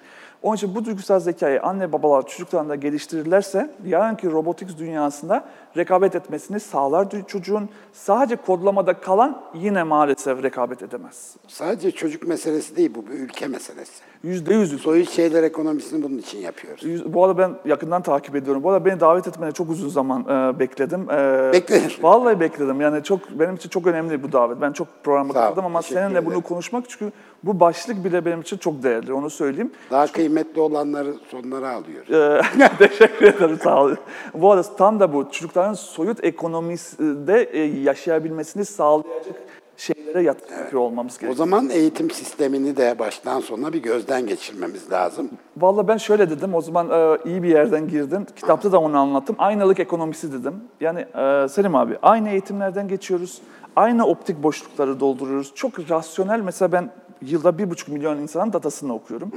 [SPEAKER 2] Onun için bu duygusal zekayı anne babalar çocuklarında geliştirirlerse yarınki robotics dünyasında rekabet etmesini sağlar çocuğun. Sadece kodlamada kalan yine maalesef rekabet edemez.
[SPEAKER 1] Sadece çocuk meselesi değil bu bir ülke meselesi.
[SPEAKER 2] Yüzde yüz.
[SPEAKER 1] Soyut şeyler ekonomisini bunun için yapıyoruz.
[SPEAKER 2] Yüz- Bu arada ben yakından takip ediyorum. Bu arada beni davet etmene çok uzun zaman e, bekledim. E,
[SPEAKER 1] Bekledin.
[SPEAKER 2] Vallahi bekledim. Yani çok benim için çok önemli bu davet. Ben çok programa katıldım ama seninle bunu konuşmak çünkü bu başlık bile benim için çok değerli. Onu söyleyeyim.
[SPEAKER 1] Daha kıymetli olanları sonlara alıyoruz.
[SPEAKER 2] Ee, Teşekkür ederim sağ olun. Bu arada tam da bu çocukların soyut ekonomide e, yaşayabilmesini sağlayacak şeylere yatırım yapıyor olmamız
[SPEAKER 1] O
[SPEAKER 2] gerekiyor.
[SPEAKER 1] zaman eğitim sistemini de baştan sona bir gözden geçirmemiz lazım.
[SPEAKER 2] Vallahi ben şöyle dedim, o zaman e, iyi bir yerden girdin. Kitapta da onu anlattım. Aynalık ekonomisi dedim. Yani e, Selim abi, aynı eğitimlerden geçiyoruz. Aynı optik boşlukları dolduruyoruz. Çok rasyonel, mesela ben yılda bir buçuk milyon insanın datasını okuyorum.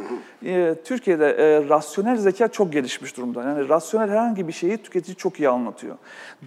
[SPEAKER 2] E, Türkiye'de e, rasyonel zeka çok gelişmiş durumda. Yani rasyonel herhangi bir şeyi tüketici çok iyi anlatıyor.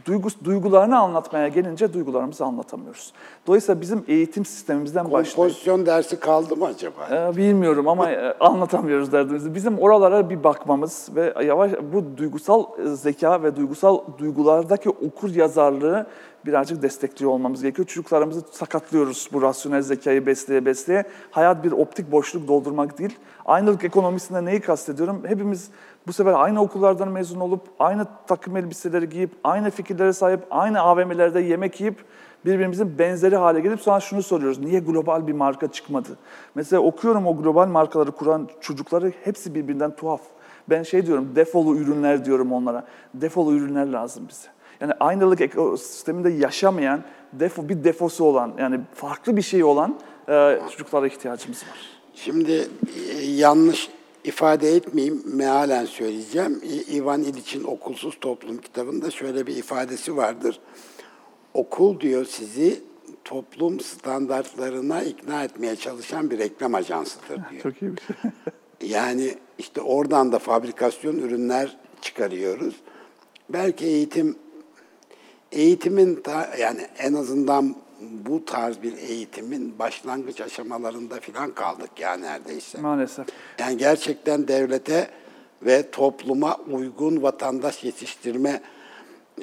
[SPEAKER 2] Duygus, duygularını anlatmaya gelince duygularımızı anlatamıyoruz. Dolayısıyla bizim eğitim sistemimizden başlayıp...
[SPEAKER 1] Kompozisyon dersi kaldı mı acaba?
[SPEAKER 2] Ee, Bilmiyorum ama e, anlatamıyoruz derdimizi. Bizim oralara bir bakmamız ve yavaş bu duygusal e, zeka ve duygusal duygulardaki okur yazarlığı birazcık destekliyor olmamız gerekiyor. Çocuklarımızı sakatlıyoruz bu rasyonel zekayı besleye besleye. Hayat bir optik boşluk doldurmak değil. Aynılık ekonomisinde neyi kastediyorum? Hepimiz bu sefer aynı okullardan mezun olup, aynı takım elbiseleri giyip, aynı fikirlere sahip, aynı AVM'lerde yemek yiyip, birbirimizin benzeri hale gelip sonra şunu soruyoruz. Niye global bir marka çıkmadı? Mesela okuyorum o global markaları kuran çocukları hepsi birbirinden tuhaf. Ben şey diyorum, defolu ürünler diyorum onlara. Defolu ürünler lazım bize. Yani aynılık ekosisteminde yaşamayan, defo, bir defosu olan, yani farklı bir şey olan e, çocuklara ihtiyacımız var.
[SPEAKER 1] Şimdi e, yanlış ifade etmeyeyim, mealen söyleyeceğim. Ivan İliç'in Okulsuz Toplum kitabında şöyle bir ifadesi vardır. Okul diyor sizi toplum standartlarına ikna etmeye çalışan bir reklam ajansıdır diyor.
[SPEAKER 2] Çok iyi bir şey.
[SPEAKER 1] Yani işte oradan da fabrikasyon ürünler çıkarıyoruz. Belki eğitim eğitimin ta, yani en azından bu tarz bir eğitimin başlangıç aşamalarında falan kaldık ya neredeyse.
[SPEAKER 2] Maalesef.
[SPEAKER 1] Yani gerçekten devlete ve topluma uygun vatandaş yetiştirme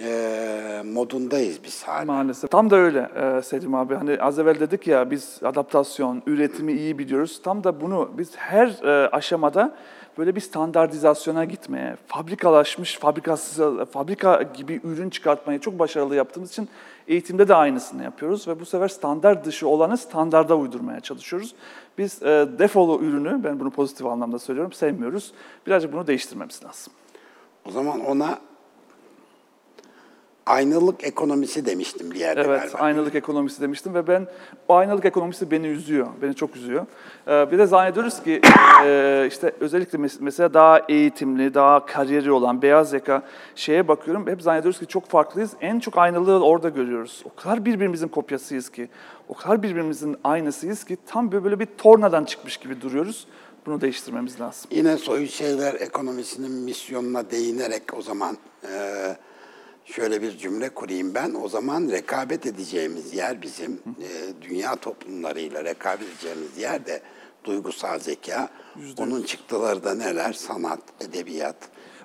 [SPEAKER 1] e, modundayız biz hala.
[SPEAKER 2] Maalesef. Tam da öyle e, Selim abi. Hani az evvel dedik ya biz adaptasyon, üretimi iyi biliyoruz. Tam da bunu biz her e, aşamada böyle bir standartizasyona gitmeye, fabrikalaşmış, fabrikası, fabrika gibi ürün çıkartmayı çok başarılı yaptığımız için eğitimde de aynısını yapıyoruz ve bu sefer standart dışı olanı standarda uydurmaya çalışıyoruz. Biz e, defolu ürünü, ben bunu pozitif anlamda söylüyorum, sevmiyoruz. Birazcık bunu değiştirmemiz lazım.
[SPEAKER 1] O zaman ona aynalık ekonomisi demiştim bir yerde
[SPEAKER 2] Evet,
[SPEAKER 1] galiba.
[SPEAKER 2] aynalık ekonomisi demiştim ve ben o aynalık ekonomisi beni üzüyor, beni çok üzüyor. Ee, bir de zannediyoruz ki e, işte özellikle mes- mesela daha eğitimli, daha kariyeri olan beyaz yaka şeye bakıyorum. Hep zannediyoruz ki çok farklıyız. En çok aynalığı orada görüyoruz. O kadar birbirimizin kopyasıyız ki, o kadar birbirimizin aynısıyız ki tam böyle bir tornadan çıkmış gibi duruyoruz. Bunu değiştirmemiz lazım.
[SPEAKER 1] Yine soyut şeyler ekonomisinin misyonuna değinerek o zaman e, şöyle bir cümle kurayım ben. O zaman rekabet edeceğimiz yer bizim, e, dünya toplumlarıyla rekabet edeceğimiz yer de duygusal zeka. Onun çıktıları da neler? Sanat, edebiyat,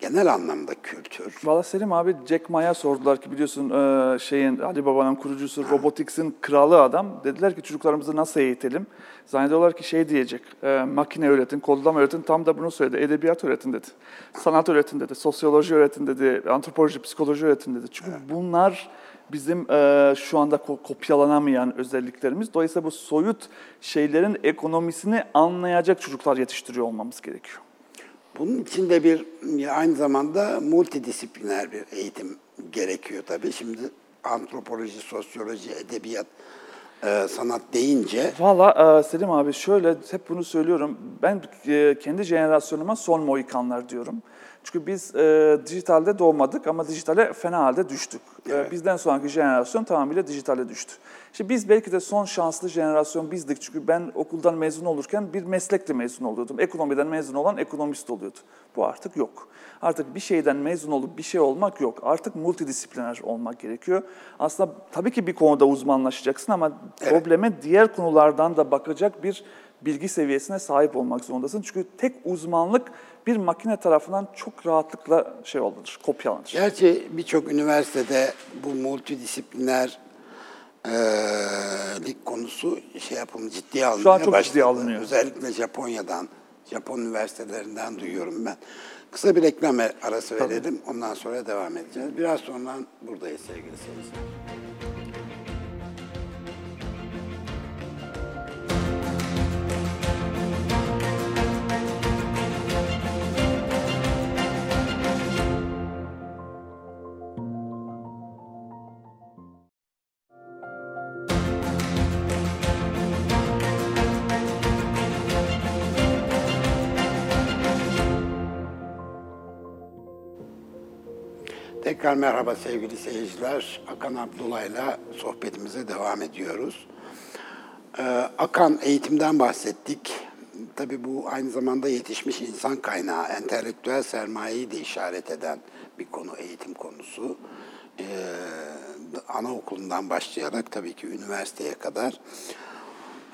[SPEAKER 1] genel anlamda kültür.
[SPEAKER 2] Valla Selim abi Jack Ma'ya sordular ki biliyorsun e, şeyin Ali Baba'nın kurucusu Robotics'in kralı adam. Dediler ki çocuklarımızı nasıl eğitelim? Zannediyorlar ki şey diyecek, e, makine öğretin, kodlama öğretin. Tam da bunu söyledi. Edebiyat öğretin dedi. Sanat öğretin dedi. Sosyoloji öğretin dedi. Antropoloji, psikoloji öğretin dedi. Çünkü bunlar bizim e, şu anda ko- kopyalanamayan özelliklerimiz. Dolayısıyla bu soyut şeylerin ekonomisini anlayacak çocuklar yetiştiriyor olmamız gerekiyor.
[SPEAKER 1] Bunun için de bir aynı zamanda multidisipliner bir eğitim gerekiyor tabii. Şimdi antropoloji, sosyoloji, edebiyat, e, sanat deyince
[SPEAKER 2] Valla e, Selim abi şöyle hep bunu söylüyorum. Ben e, kendi jenerasyonuma son Mohikanlar diyorum. Çünkü biz e, dijitalde doğmadık ama dijitale fena halde düştük. E, bizden sonraki jenerasyon tamamıyla dijitale düştü. İşte biz belki de son şanslı jenerasyon bizdik. Çünkü ben okuldan mezun olurken bir meslekle mezun oluyordum. Ekonomiden mezun olan ekonomist oluyordu. Bu artık yok. Artık bir şeyden mezun olup bir şey olmak yok. Artık multidisipliner olmak gerekiyor. Aslında tabii ki bir konuda uzmanlaşacaksın ama probleme diğer konulardan da bakacak bir bilgi seviyesine sahip olmak zorundasın. Çünkü tek uzmanlık bir makine tarafından çok rahatlıkla şey olunur, kopyalanır.
[SPEAKER 1] Gerçi birçok üniversitede bu multidisipliner lik konusu şey yapılmış, ciddiye alınmaya
[SPEAKER 2] Şu an çok
[SPEAKER 1] başladı.
[SPEAKER 2] ciddiye alınıyor.
[SPEAKER 1] Özellikle Japonya'dan, Japon üniversitelerinden duyuyorum ben. Kısa bir reklam arası verelim, ondan sonra devam edeceğiz. Biraz sonra buradayız sevgili seyirciler. Tekrar merhaba sevgili seyirciler. Akan Abdullah'la sohbetimize devam ediyoruz. Ee, Akan eğitimden bahsettik. Tabii bu aynı zamanda yetişmiş insan kaynağı, entelektüel sermayeyi de işaret eden bir konu, eğitim konusu. Ee, anaokulundan başlayarak tabii ki üniversiteye kadar.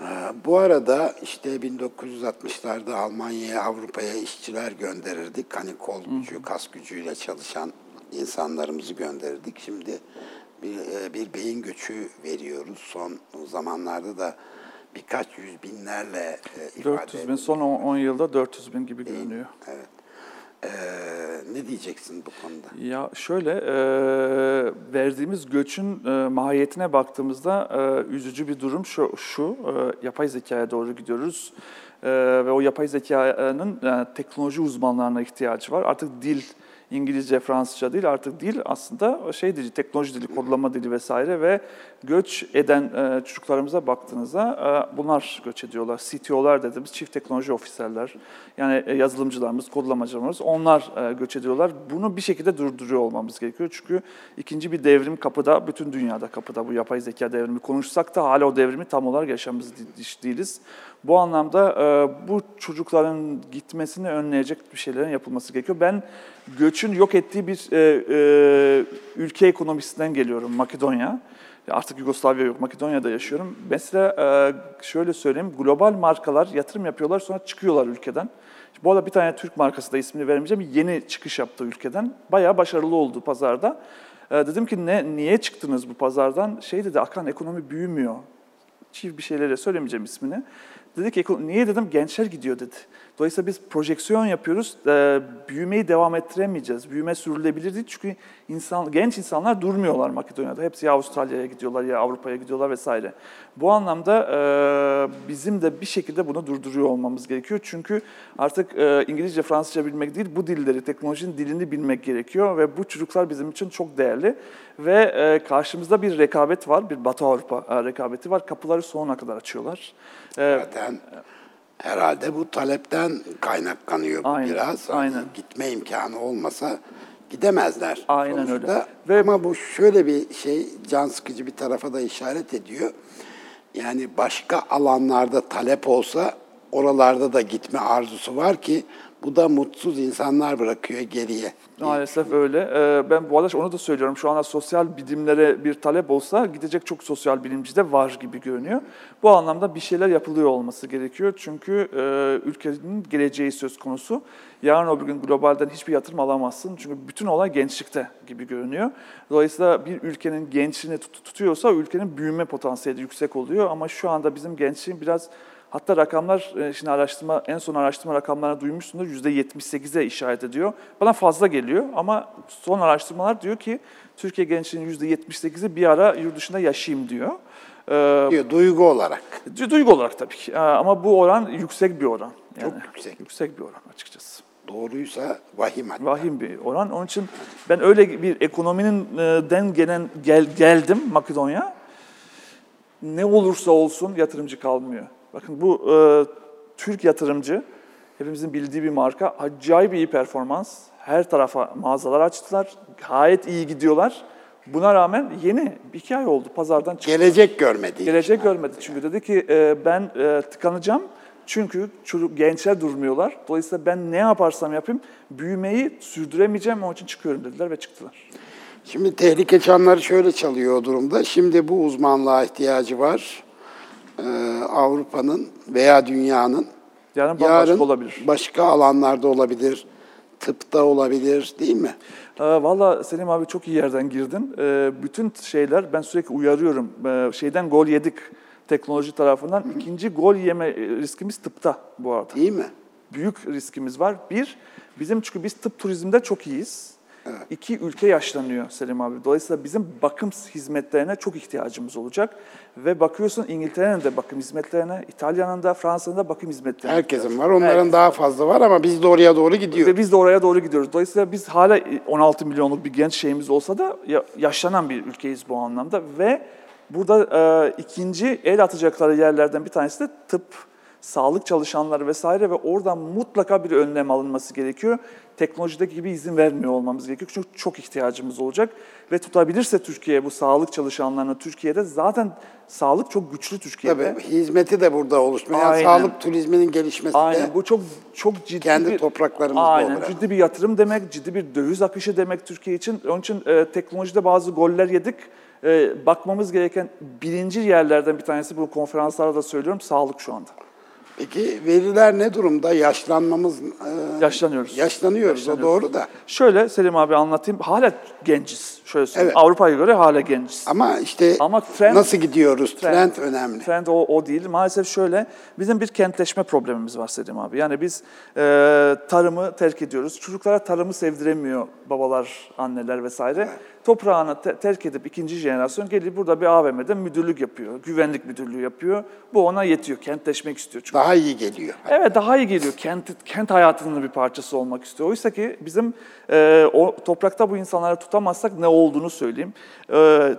[SPEAKER 1] Ee, Bu arada işte 1960'larda Almanya'ya, Avrupa'ya işçiler gönderirdik. Hani kol gücü, kas gücüyle çalışan insanlarımızı gönderirdik. Şimdi bir, e, bir beyin göçü veriyoruz. Son zamanlarda da birkaç yüz binlerle e, ifade
[SPEAKER 2] 400 bin, son 10 yılda 400 bin gibi görünüyor.
[SPEAKER 1] Evet. Ee, ne diyeceksin bu konuda?
[SPEAKER 2] Ya şöyle, e, verdiğimiz göçün e, mahiyetine baktığımızda e, üzücü bir durum şu, şu e, yapay zekaya doğru gidiyoruz. E, ve o yapay zekanın e, teknoloji uzmanlarına ihtiyacı var. Artık dil, İngilizce, Fransızca değil artık dil aslında şey dili, teknoloji dili, kodlama dili vesaire ve göç eden e, çocuklarımıza baktığınızda e, bunlar göç ediyorlar. CTO'lar dediğimiz çift teknoloji ofislerler. Yani e, yazılımcılarımız, kodlamacılarımız onlar e, göç ediyorlar. Bunu bir şekilde durduruyor olmamız gerekiyor. Çünkü ikinci bir devrim kapıda, bütün dünyada kapıda bu yapay zeka devrimi konuşsak da hala o devrimi tam olarak yaşamız değiliz. Bu anlamda e, bu çocukların gitmesini önleyecek bir şeylerin yapılması gerekiyor. Ben göçün yok ettiği bir e, e, ülke ekonomisinden geliyorum, Makedonya. Artık Yugoslavya yok, Makedonya'da yaşıyorum. Mesela e, şöyle söyleyeyim, global markalar yatırım yapıyorlar sonra çıkıyorlar ülkeden. Bu arada bir tane Türk markası da ismini vermeyeceğim. Yeni çıkış yaptı ülkeden. Bayağı başarılı oldu pazarda. E, dedim ki ne niye çıktınız bu pazardan? Şey dedi Akan ekonomi büyümüyor. Çift bir şeylere söylemeyeceğim ismini. Dedi ki "Eko- niye dedim gençler gidiyor dedi. Dolayısıyla biz projeksiyon yapıyoruz. E, büyümeyi devam ettiremeyeceğiz. Büyüme sürülebilir değil çünkü insan genç insanlar durmuyorlar Makedonya'da. Hepsi ya Avustralya'ya gidiyorlar ya Avrupa'ya gidiyorlar vesaire. Bu anlamda e, bizim de bir şekilde bunu durduruyor olmamız gerekiyor. Çünkü artık e, İngilizce, Fransızca bilmek değil, bu dilleri, teknolojinin dilini bilmek gerekiyor ve bu çocuklar bizim için çok değerli. Ve e, karşımızda bir rekabet var, bir Batı Avrupa e, rekabeti var. Kapıları sonuna kadar açıyorlar. E,
[SPEAKER 1] Zaten herhalde bu talepten kaynaklanıyor
[SPEAKER 2] Aynen,
[SPEAKER 1] biraz. Hani
[SPEAKER 2] aynen.
[SPEAKER 1] Gitme imkanı olmasa gidemezler.
[SPEAKER 2] Aynen
[SPEAKER 1] sonuçta.
[SPEAKER 2] öyle. Ve-
[SPEAKER 1] Ama bu şöyle bir şey can sıkıcı bir tarafa da işaret ediyor. Yani başka alanlarda talep olsa oralarda da gitme arzusu var ki bu da mutsuz insanlar bırakıyor geriye.
[SPEAKER 2] Maalesef öyle. Ee, Ben bu arada onu da söylüyorum. Şu anda sosyal bilimlere bir talep olsa gidecek çok sosyal bilimci de var gibi görünüyor. Bu anlamda bir şeyler yapılıyor olması gerekiyor. Çünkü e, ülkenin geleceği söz konusu. Yarın öbür gün globalden hiçbir yatırım alamazsın. Çünkü bütün olay gençlikte gibi görünüyor. Dolayısıyla bir ülkenin gençliğini tut- tutuyorsa ülkenin büyüme potansiyeli yüksek oluyor. Ama şu anda bizim gençliğin biraz Hatta rakamlar, e, şimdi araştırma, en son araştırma rakamlarını duymuşsundur, %78'e işaret ediyor. Bana fazla geliyor ama son araştırmalar diyor ki Türkiye gençliğinin %78'i bir ara yurt dışında yaşayayım diyor. Ee,
[SPEAKER 1] Diyor duygu olarak.
[SPEAKER 2] duygu olarak tabii ki Ee, ama bu oran yüksek bir oran.
[SPEAKER 1] Çok yüksek.
[SPEAKER 2] Yüksek bir oran açıkçası.
[SPEAKER 1] Doğruysa vahim hatta.
[SPEAKER 2] Vahim bir oran. Onun için ben öyle bir ekonominin e, den gelen gel, geldim Makedonya. Ne olursa olsun yatırımcı kalmıyor. Bakın bu e, Türk yatırımcı, hepimizin bildiği bir marka, acayip iyi performans. Her tarafa mağazalar açtılar, gayet iyi gidiyorlar. Buna rağmen yeni, iki ay oldu pazardan çıktı.
[SPEAKER 1] Gelecek görmediği.
[SPEAKER 2] Gelecek görmedi çünkü dedi ki e, ben e, tıkanacağım çünkü çocuk gençler durmuyorlar. Dolayısıyla ben ne yaparsam yapayım büyümeyi sürdüremeyeceğim onun için çıkıyorum dediler ve çıktılar.
[SPEAKER 1] Şimdi tehlike çanları şöyle çalıyor o durumda. Şimdi bu uzmanlığa ihtiyacı var. Ee, Avrupa'nın veya dünyanın.
[SPEAKER 2] Yarın
[SPEAKER 1] Yarın
[SPEAKER 2] olabilir.
[SPEAKER 1] başka alanlarda olabilir. Tıpta olabilir değil mi?
[SPEAKER 2] E, Valla Selim abi çok iyi yerden girdin. E, bütün şeyler ben sürekli uyarıyorum. E, şeyden gol yedik teknoloji tarafından. İkinci gol yeme riskimiz tıpta bu arada.
[SPEAKER 1] Değil mi?
[SPEAKER 2] büyük riskimiz var. Bir, bizim çünkü biz tıp turizmde çok iyiyiz. İki, ülke yaşlanıyor Selim abi. Dolayısıyla bizim bakım hizmetlerine çok ihtiyacımız olacak. Ve bakıyorsun İngiltere'nin de bakım hizmetlerine, İtalya'nın da, Fransa'nın da bakım hizmetlerine.
[SPEAKER 1] Herkesin var. Onların
[SPEAKER 2] Herkes.
[SPEAKER 1] daha fazla var ama biz de oraya doğru gidiyor.
[SPEAKER 2] Ve biz de oraya doğru gidiyoruz. Dolayısıyla biz hala 16 milyonluk bir genç şeyimiz olsa da ya- yaşlanan bir ülkeyiz bu anlamda. Ve burada e, ikinci el atacakları yerlerden bir tanesi de tıp, sağlık çalışanları vesaire ve oradan mutlaka bir önlem alınması gerekiyor. Teknolojideki gibi izin vermiyor olmamız gerekiyor. Çünkü çok ihtiyacımız olacak. Ve tutabilirse Türkiye bu sağlık çalışanlarını Türkiye'de zaten sağlık çok güçlü Türkiye'de.
[SPEAKER 1] Tabii hizmeti de burada oluşmuyor. Yani
[SPEAKER 2] Aynen.
[SPEAKER 1] sağlık turizminin gelişmesi
[SPEAKER 2] Aynen
[SPEAKER 1] de
[SPEAKER 2] bu çok çok ciddi
[SPEAKER 1] kendi
[SPEAKER 2] bir,
[SPEAKER 1] topraklarımızda
[SPEAKER 2] Aynen
[SPEAKER 1] olur
[SPEAKER 2] ciddi bir yatırım demek, ciddi bir döviz akışı demek Türkiye için. Onun için e, teknolojide bazı goller yedik. E, bakmamız gereken birinci yerlerden bir tanesi bu konferanslarda da söylüyorum sağlık şu anda.
[SPEAKER 1] Peki veriler ne durumda? Yaşlanmamız... e,
[SPEAKER 2] Yaşlanıyoruz.
[SPEAKER 1] Yaşlanıyoruz, o doğru da.
[SPEAKER 2] Şöyle Selim abi anlatayım. Hala genciz. Şöyle söyleyeyim.
[SPEAKER 1] Evet.
[SPEAKER 2] Avrupa'ya göre hala genciz.
[SPEAKER 1] Ama işte
[SPEAKER 2] Ama trend-
[SPEAKER 1] nasıl gidiyoruz? Trend, önemli.
[SPEAKER 2] Trend o, o değil. Maalesef şöyle, bizim bir kentleşme problemimiz var Selim abi. Yani biz e, tarımı terk ediyoruz. Çocuklara tarımı sevdiremiyor babalar, anneler vesaire. Toprağını te- terk edip ikinci jenerasyon gelip burada bir AVM'de müdürlük yapıyor. Güvenlik müdürlüğü yapıyor. Bu ona yetiyor. Kentleşmek istiyor çünkü.
[SPEAKER 1] Daha iyi geliyor.
[SPEAKER 2] Evet daha iyi geliyor. Kent, kent hayatının bir parçası olmak istiyor. Oysa ki bizim e, o toprakta bu insanları tutamazsak ne olduğunu söyleyeyim. E,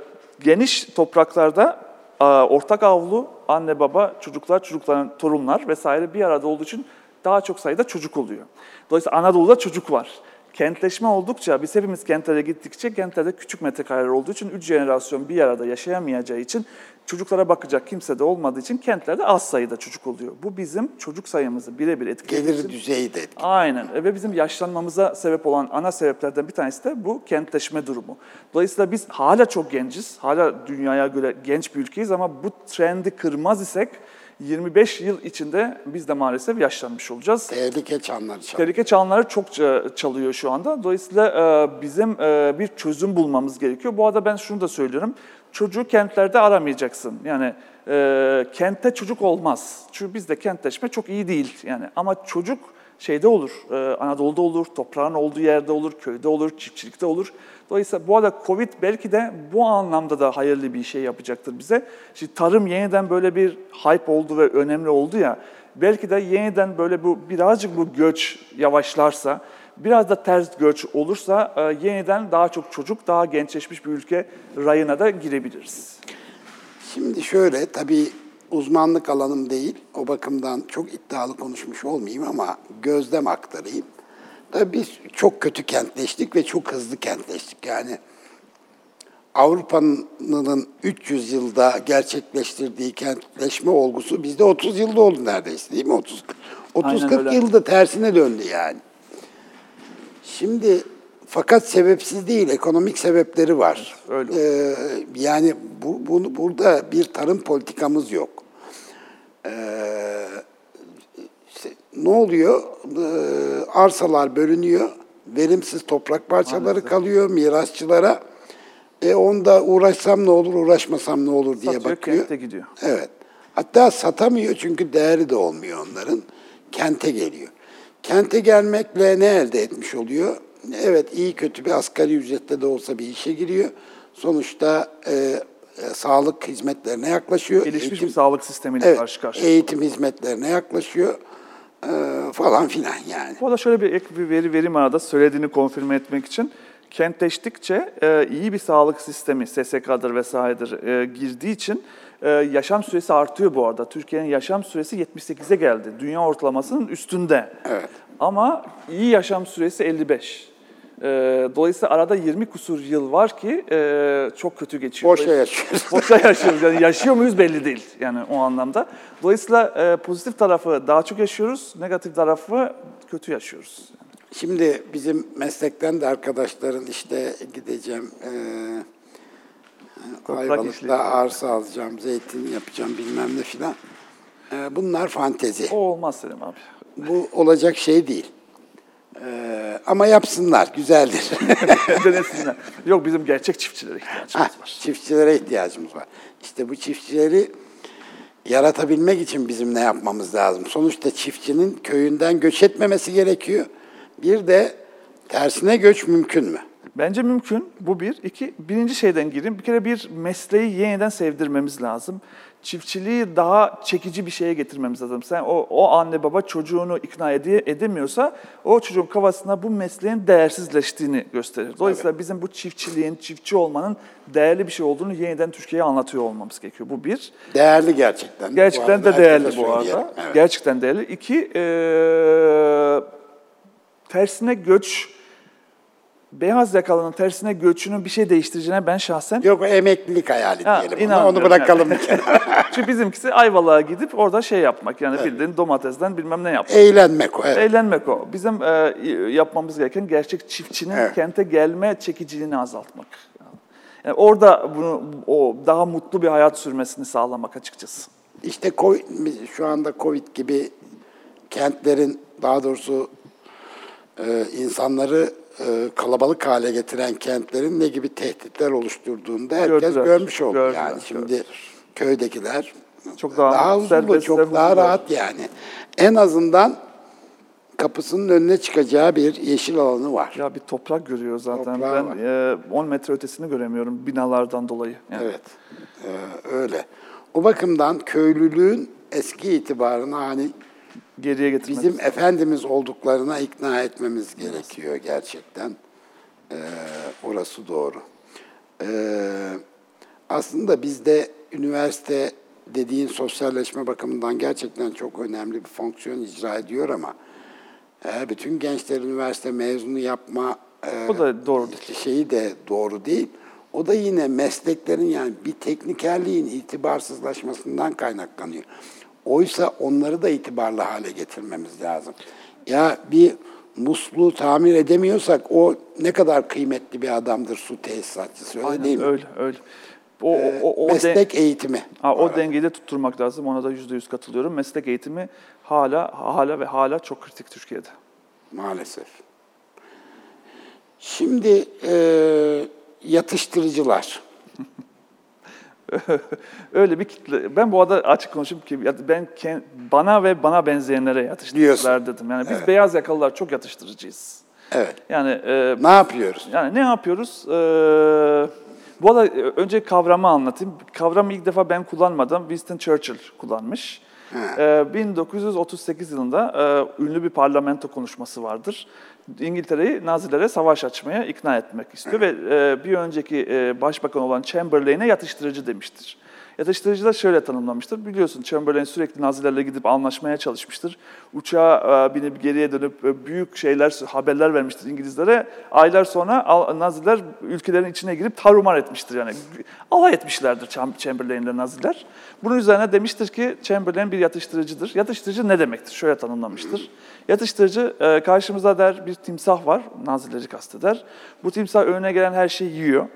[SPEAKER 2] geniş topraklarda e, ortak avlu, anne baba, çocuklar, çocukların torunlar vesaire bir arada olduğu için daha çok sayıda çocuk oluyor. Dolayısıyla Anadolu'da çocuk var. Kentleşme oldukça, biz hepimiz kentlere gittikçe kentlerde küçük metrekareler olduğu için üç jenerasyon bir arada yaşayamayacağı için çocuklara bakacak kimse de olmadığı için kentlerde az sayıda çocuk oluyor. Bu bizim çocuk sayımızı birebir etkilediği
[SPEAKER 1] Gelir düzeyi de etkili.
[SPEAKER 2] Aynen E, ve bizim yaşlanmamıza sebep olan ana sebeplerden bir tanesi de bu kentleşme durumu. Dolayısıyla biz hala çok genciz, hala dünyaya göre genç bir ülkeyiz ama bu trendi kırmaz isek 25 yıl içinde biz de maalesef yaşlanmış olacağız.
[SPEAKER 1] Tehlike çanları çalıyor.
[SPEAKER 2] Tehlike çanları çok ça- çalıyor şu anda. Dolayısıyla e, bizim e, bir çözüm bulmamız gerekiyor. Bu arada ben şunu da söylüyorum. Çocuğu kentlerde aramayacaksın. Yani e, kentte çocuk olmaz. Çünkü bizde kentleşme çok iyi değil. Yani ama çocuk şeyde olur. e, Anadolu'da olur, toprağın olduğu yerde olur, köyde olur, çiftçilikte olur. Dolayısıyla bu arada Covid belki de bu anlamda da hayırlı bir şey yapacaktır bize. Şimdi tarım yeniden böyle bir hype oldu ve önemli oldu ya. Belki de yeniden böyle bu birazcık bu göç yavaşlarsa, biraz da ters göç olursa e, yeniden daha çok çocuk, daha gençleşmiş bir ülke rayına da girebiliriz.
[SPEAKER 1] Şimdi şöyle tabii uzmanlık alanım değil. O bakımdan çok iddialı konuşmuş olmayayım ama gözlem aktarayım. Tabii biz çok kötü kentleştik ve çok hızlı kentleştik. Yani Avrupa'nın 300 yılda gerçekleştirdiği kentleşme olgusu bizde 30 yılda oldu neredeyse değil mi? 30
[SPEAKER 2] Aynen
[SPEAKER 1] 30-40
[SPEAKER 2] öyle.
[SPEAKER 1] yılda tersine döndü yani. Şimdi fakat sebepsiz değil, ekonomik sebepleri var.
[SPEAKER 2] Öyle.
[SPEAKER 1] Ee, yani bu, bunu burada bir tarım politikamız yok. Ee, işte ne oluyor? Ee, arsalar bölünüyor, verimsiz toprak parçaları kalıyor mirasçılara. E onda uğraşsam ne olur, uğraşmasam ne olur diye
[SPEAKER 2] Satıyor,
[SPEAKER 1] bakıyor.
[SPEAKER 2] kente gidiyor.
[SPEAKER 1] Evet. Hatta satamıyor çünkü değeri de olmuyor onların. Kente geliyor. Kente gelmekle ne elde etmiş oluyor? Evet iyi kötü bir asgari ücretle de olsa bir işe giriyor. Sonuçta e, e, sağlık hizmetlerine yaklaşıyor.
[SPEAKER 2] Gelişmiş
[SPEAKER 1] Eğitim-
[SPEAKER 2] bir sağlık sistemiyle
[SPEAKER 1] evet,
[SPEAKER 2] karşı karşıya.
[SPEAKER 1] eğitim hizmetlerine yaklaşıyor e, falan filan yani.
[SPEAKER 2] Bu arada şöyle bir ek bir veri verim arada söylediğini konfirme etmek için kentleştikçe e, iyi bir sağlık sistemi, SSK'dır vesairedir e, girdiği için e, yaşam süresi artıyor bu arada. Türkiye'nin yaşam süresi 78'e geldi. Dünya ortalamasının üstünde.
[SPEAKER 1] Evet.
[SPEAKER 2] Ama iyi yaşam süresi 55. E, dolayısıyla arada 20 kusur yıl var ki e, çok kötü geçiyor.
[SPEAKER 1] Boşa yaşıyoruz.
[SPEAKER 2] Boşa yaşıyoruz. Yani yaşıyor muyuz belli değil yani o anlamda. Dolayısıyla e, pozitif tarafı daha çok yaşıyoruz, negatif tarafı kötü yaşıyoruz.
[SPEAKER 1] Şimdi bizim meslekten de arkadaşların işte gideceğim eee
[SPEAKER 2] Toprak.
[SPEAKER 1] Ayvalık'ta arsa alacağım, zeytin yapacağım bilmem ne filan. Eee, bunlar fantezi.
[SPEAKER 2] O olmaz Selim abi.
[SPEAKER 1] Bu olacak şey değil. Eee, ama yapsınlar, güzeldir.
[SPEAKER 2] Denesinler. Yok bizim gerçek çiftçilere ihtiyacımız
[SPEAKER 1] Ha,
[SPEAKER 2] var.
[SPEAKER 1] çiftçilere ihtiyacımız var. İşte bu çiftçileri yaratabilmek için bizim ne yapmamız lazım? Sonuçta çiftçinin köyünden göç etmemesi gerekiyor. Bir de tersine göç mümkün mü?
[SPEAKER 2] Bence mümkün. Bu bir. İki, birinci şeyden gireyim. Bir kere bir mesleği yeniden sevdirmemiz lazım. Çiftçiliği daha çekici bir şeye getirmemiz lazım. Sen o, o anne baba çocuğunu ikna ede, edemiyorsa o çocuğun kafasında bu mesleğin değersizleştiğini gösterir. Dolayısıyla bizim bu çiftçiliğin, çiftçi olmanın değerli bir şey olduğunu yeniden Türkiye'ye anlatıyor olmamız gerekiyor. Bu bir.
[SPEAKER 1] Değerli gerçekten.
[SPEAKER 2] Gerçekten de değerli bu arada.
[SPEAKER 1] Evet.
[SPEAKER 2] Gerçekten değerli. İki, eee, tersine göç, beyaz yakalının tersine göçünün bir şey değiştireceğine ben şahsen...
[SPEAKER 1] Yok emeklilik hayali
[SPEAKER 2] Ha,
[SPEAKER 1] diyelim. Ona, onu bırakalım
[SPEAKER 2] yani.
[SPEAKER 1] bir kenara.
[SPEAKER 2] Çünkü bizimkisi Ayvalık'a gidip orada şey yapmak yani bildiğin domatesden bilmem ne yapmak.
[SPEAKER 1] Eğlenmek o. Evet.
[SPEAKER 2] Eğlenmek o. Bizim e, yapmamız gereken gerçek çiftçinin
[SPEAKER 1] Evet.
[SPEAKER 2] kente gelme çekiciliğini azaltmak. Yani orada bunu o daha mutlu bir hayat sürmesini sağlamak açıkçası.
[SPEAKER 1] İşte Covid, şu anda Covid gibi kentlerin daha doğrusu e, insanları kalabalık hale getiren kentlerin ne gibi tehditler oluşturduğunu da herkes
[SPEAKER 2] Gördüler,
[SPEAKER 1] görmüş oldu.
[SPEAKER 2] gördüler,
[SPEAKER 1] yani şimdi
[SPEAKER 2] gördüler.
[SPEAKER 1] köydekiler
[SPEAKER 2] Çok daha
[SPEAKER 1] huzurlu,
[SPEAKER 2] serbest
[SPEAKER 1] çok daha
[SPEAKER 2] huzurlu.
[SPEAKER 1] rahat yani. En azından kapısının önüne çıkacağı bir yeşil alanı var.
[SPEAKER 2] Ya bir toprak görüyor zaten.
[SPEAKER 1] Toprağı
[SPEAKER 2] ben e, 10 metre ötesini göremiyorum binalardan dolayı. Yani.
[SPEAKER 1] Evet, e, öyle. O bakımdan köylülüğün eski itibarına hani
[SPEAKER 2] Geriye getirmek.
[SPEAKER 1] bizim efendimiz olduklarına ikna etmemiz gerekiyor gerçekten. Ee, orası doğru. Ee, aslında bizde üniversite dediğin sosyalleşme bakımından gerçekten çok önemli bir fonksiyon icra ediyor ama eğer bütün gençler üniversite mezunu yapma e,
[SPEAKER 2] O da doğru değil.
[SPEAKER 1] şeyi de doğru değil. O da yine mesleklerin yani bir teknikerliğin itibarsızlaşmasından kaynaklanıyor. Oysa onları da itibarlı hale getirmemiz lazım. Ya bir musluğu tamir edemiyorsak o ne kadar kıymetli bir adamdır su tesisatçısı öyle değil mi?
[SPEAKER 2] Öyle, öyle. O, o, o, o
[SPEAKER 1] Meslek eğitimi.
[SPEAKER 2] Ha, o dengeyi de tutturmak lazım. Ona da yüzde yüz katılıyorum. Meslek eğitimi hala hala ve hala çok kritik Türkiye'de.
[SPEAKER 1] Maalesef. Şimdi e, yatıştırıcılar.
[SPEAKER 2] Öyle bir kitle. Ben bu arada açık konuşayım ki ben bana ve bana benzeyenlere yatıştırıcılar dedim. Yani biz beyaz yakalılar çok yatıştırıcıyız.
[SPEAKER 1] Evet.
[SPEAKER 2] Yani e,
[SPEAKER 1] Ne yapıyoruz?
[SPEAKER 2] Yani ne yapıyoruz? Ee, bu arada e, önce kavramı anlatayım. Kavramı ilk defa ben kullanmadım. Winston Churchill kullanmış. Ee, 1938 yılında e, ünlü bir parlamento konuşması vardır. İngiltere'yi Nazilere savaş açmaya ikna etmek istiyor ve e, bir önceki e, başbakan olan Chamberlain'e yatıştırıcı demiştir. Yatıştırıcı da şöyle tanımlamıştır. Biliyorsun Chamberlain sürekli Nazilerle gidip anlaşmaya çalışmıştır. Uçağa e, binip geriye dönüp e, büyük şeyler, haberler vermiştir İngilizlere. Aylar sonra Naziler ülkelerin içine girip tarumar etmiştir. Yani alay etmişlerdir Cham- Chamberlain'le Naziler. Bunun üzerine demiştir ki Chamberlain bir yatıştırıcıdır. Yatıştırıcı ne demektir? Şöyle tanımlamıştır. Yatıştırıcı e, karşımızda der bir timsah var, Nazileri kasteder. Bu timsah önüne gelen her şeyi yiyor.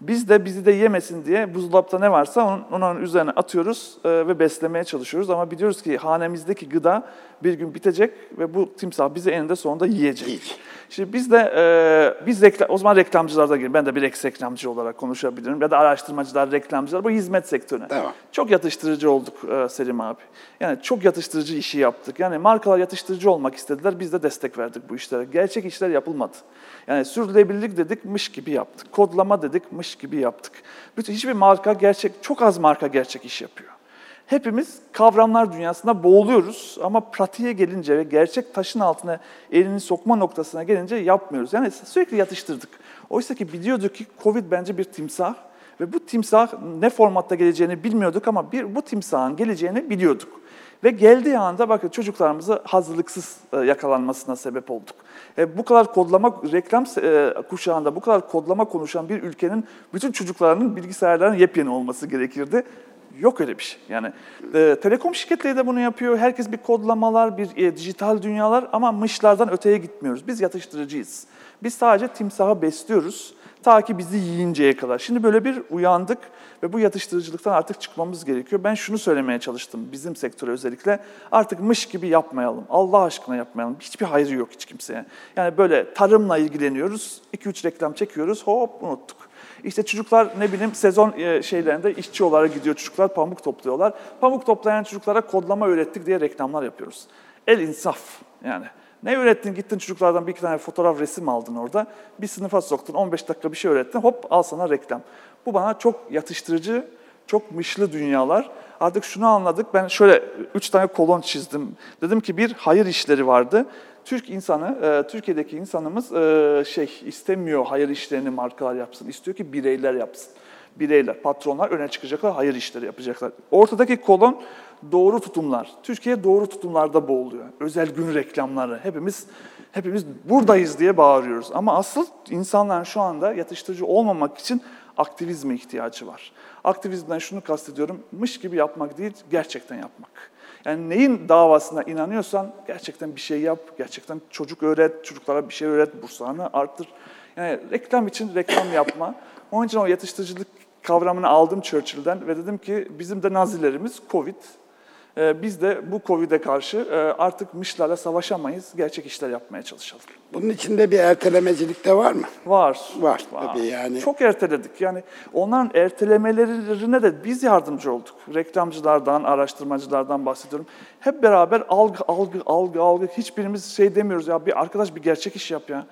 [SPEAKER 2] Biz de bizi de yemesin diye buzdolapta ne varsa onun, onun üzerine atıyoruz e, ve beslemeye çalışıyoruz. Ama biliyoruz ki hanemizdeki gıda bir gün bitecek ve bu timsah bizi eninde sonunda yiyecek.
[SPEAKER 1] Yiyecek.
[SPEAKER 2] Şimdi biz de e, biz rekla- o zaman reklamcılarda girelim. Ben de bir reklamcı olarak konuşabilirim ya da araştırmacılar, reklamcılar bu hizmet sektörüne.
[SPEAKER 1] Tamam.
[SPEAKER 2] Çok yatıştırıcı olduk e, Selim abi. Yani çok yatıştırıcı işi yaptık. Yani markalar yatıştırıcı olmak istediler. Biz de destek verdik bu işlere. Gerçek işler yapılmadı. Yani sürdürülebilirlik dedik, mış gibi yaptık. Kodlama dedik, mış gibi yaptık. Bütün hiçbir marka gerçek, çok az marka gerçek iş yapıyor. Hepimiz kavramlar dünyasında boğuluyoruz ama pratiğe gelince ve gerçek taşın altına elini sokma noktasına gelince yapmıyoruz. Yani sürekli yatıştırdık. Oysa ki biliyorduk ki Covid bence bir timsah ve bu timsah ne formatta geleceğini bilmiyorduk ama bir bu timsahın geleceğini biliyorduk. Ve geldiği anda bakın çocuklarımızı hazırlıksız e, yakalanmasına sebep olduk. E, bu kadar kodlama, reklam e, kuşağında bu kadar kodlama konuşan bir ülkenin bütün çocuklarının bilgisayarların yepyeni olması gerekirdi. Yok öyle bir şey. Yani e, telekom şirketleri de bunu yapıyor. Herkes bir kodlamalar, bir e, dijital dünyalar ama mışlardan öteye gitmiyoruz. Biz yatıştırıcıyız. Biz sadece timsahı besliyoruz ta ki bizi yiyinceye kadar. Şimdi böyle bir uyandık ve bu yatıştırıcılıktan artık çıkmamız gerekiyor. Ben şunu söylemeye çalıştım bizim sektöre özellikle. Artık mış gibi yapmayalım. Allah aşkına yapmayalım. Hiçbir hayrı yok hiç kimseye. Yani böyle tarımla ilgileniyoruz. 2-3 reklam çekiyoruz. Hop unuttuk. İşte çocuklar ne bileyim sezon e, şeylerinde işçi olarak gidiyor çocuklar pamuk topluyorlar. Pamuk toplayan çocuklara kodlama öğrettik diye reklamlar yapıyoruz. El insaf yani. Ne öğrettin? Gittin çocuklardan bir iki tane fotoğraf, resim aldın orada. Bir sınıfa soktun, 15 dakika bir şey öğrettin. Hop al sana reklam. Bu bana çok yatıştırıcı, çok mışlı dünyalar. Artık şunu anladık. Ben şöyle üç tane kolon çizdim. Dedim ki bir hayır işleri vardı. Türk insanı, e, Türkiye'deki insanımız e, şey istemiyor hayır işlerini markalar yapsın. İstiyor ki bireyler yapsın. Bireyler, patronlar öne çıkacaklar, hayır işleri yapacaklar. Ortadaki kolon doğru tutumlar. Türkiye doğru tutumlarda boğuluyor. Özel gün reklamları. Hepimiz hepimiz buradayız diye bağırıyoruz. Ama asıl insanların şu anda yatıştırıcı olmamak için aktivizme ihtiyacı var. Aktivizmden şunu kastediyorum, mış gibi yapmak değil, gerçekten yapmak. Yani neyin davasına inanıyorsan gerçekten bir şey yap, gerçekten çocuk öğret, çocuklara bir şey öğret, burslarını arttır. Yani reklam için reklam yapma. Onun için o yatıştırıcılık kavramını aldım Churchill'den ve dedim ki bizim de nazilerimiz Covid. Ee, Biz de bu Covid'e karşı e, artık mışlarla savaşamayız, gerçek işler yapmaya çalışalım.
[SPEAKER 1] Bunun içinde bir ertelemecilik de var mı?
[SPEAKER 2] Var.
[SPEAKER 1] Var tabii yani.
[SPEAKER 2] Çok erteledik. Yani onların ertelemelerine de biz yardımcı olduk. Reklamcılardan, araştırmacılardan bahsediyorum. Hep beraber algı, algı, algı, algı. Hiçbirimiz şey demiyoruz ya bir arkadaş bir gerçek iş yap ya.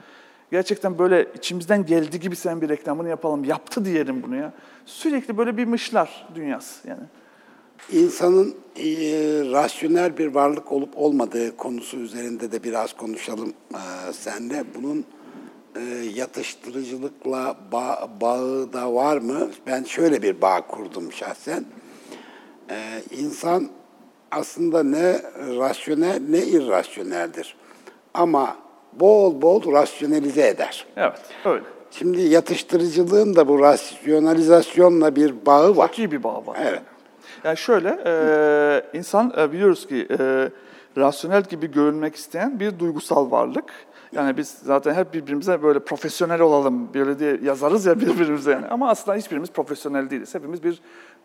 [SPEAKER 2] Gerçekten böyle içimizden geldiği gibi sen bir reklamını yapalım. Yaptı diyelim bunu ya. Sürekli böyle bir mışlar dünyası yani.
[SPEAKER 1] İnsanın e, rasyonel bir varlık olup olmadığı konusu üzerinde de biraz konuşalım e, senle. Bunun e, yatıştırıcılıkla ba- bağı da var mı? Ben şöyle bir bağ kurdum şahsen. E, insan aslında ne rasyonel ne irrasyoneldir. Ama bol bol rasyonelize eder.
[SPEAKER 2] Evet, öyle.
[SPEAKER 1] Şimdi yatıştırıcılığın da bu rasyonalizasyonla bir bağı var.
[SPEAKER 2] Çok iyi bir bağ var.
[SPEAKER 1] Evet.
[SPEAKER 2] Yani şöyle, e, insan e, biliyoruz ki e, rasyonel gibi görünmek isteyen bir duygusal varlık. Yani biz zaten hep birbirimize böyle profesyonel olalım, böyle diye yazarız ya birbirimize yani. Ama aslında hiçbirimiz profesyonel değiliz. Hepimiz bir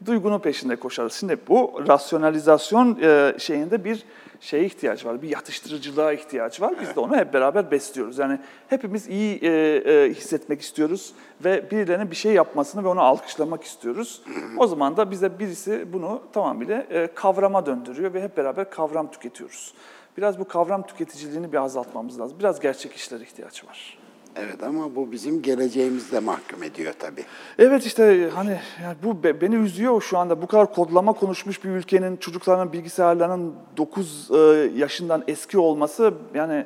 [SPEAKER 2] duygunun peşinde koşarız. Şimdi bu rasyonalizasyon e, şeyinde bir şeye ihtiyaç var, bir yatıştırıcılığa ihtiyaç var. Biz de onu hep beraber besliyoruz. Yani hepimiz iyi e, e, hissetmek istiyoruz ve birilerinin bir şey yapmasını ve onu alkışlamak istiyoruz. O zaman da bize birisi bunu tamamıyla e, kavrama döndürüyor ve hep beraber kavram tüketiyoruz. Biraz bu kavram tüketiciliğini bir azaltmamız lazım. Biraz gerçek işlere ihtiyaç var.
[SPEAKER 1] Evet ama bu bizim geleceğimizde mahkum ediyor tabii.
[SPEAKER 2] Evet işte hani yani bu be- beni üzüyor şu anda. Bu kadar kodlama konuşmuş bir ülkenin çocuklarının bilgisayarlarının 9 e, yaşından eski olması yani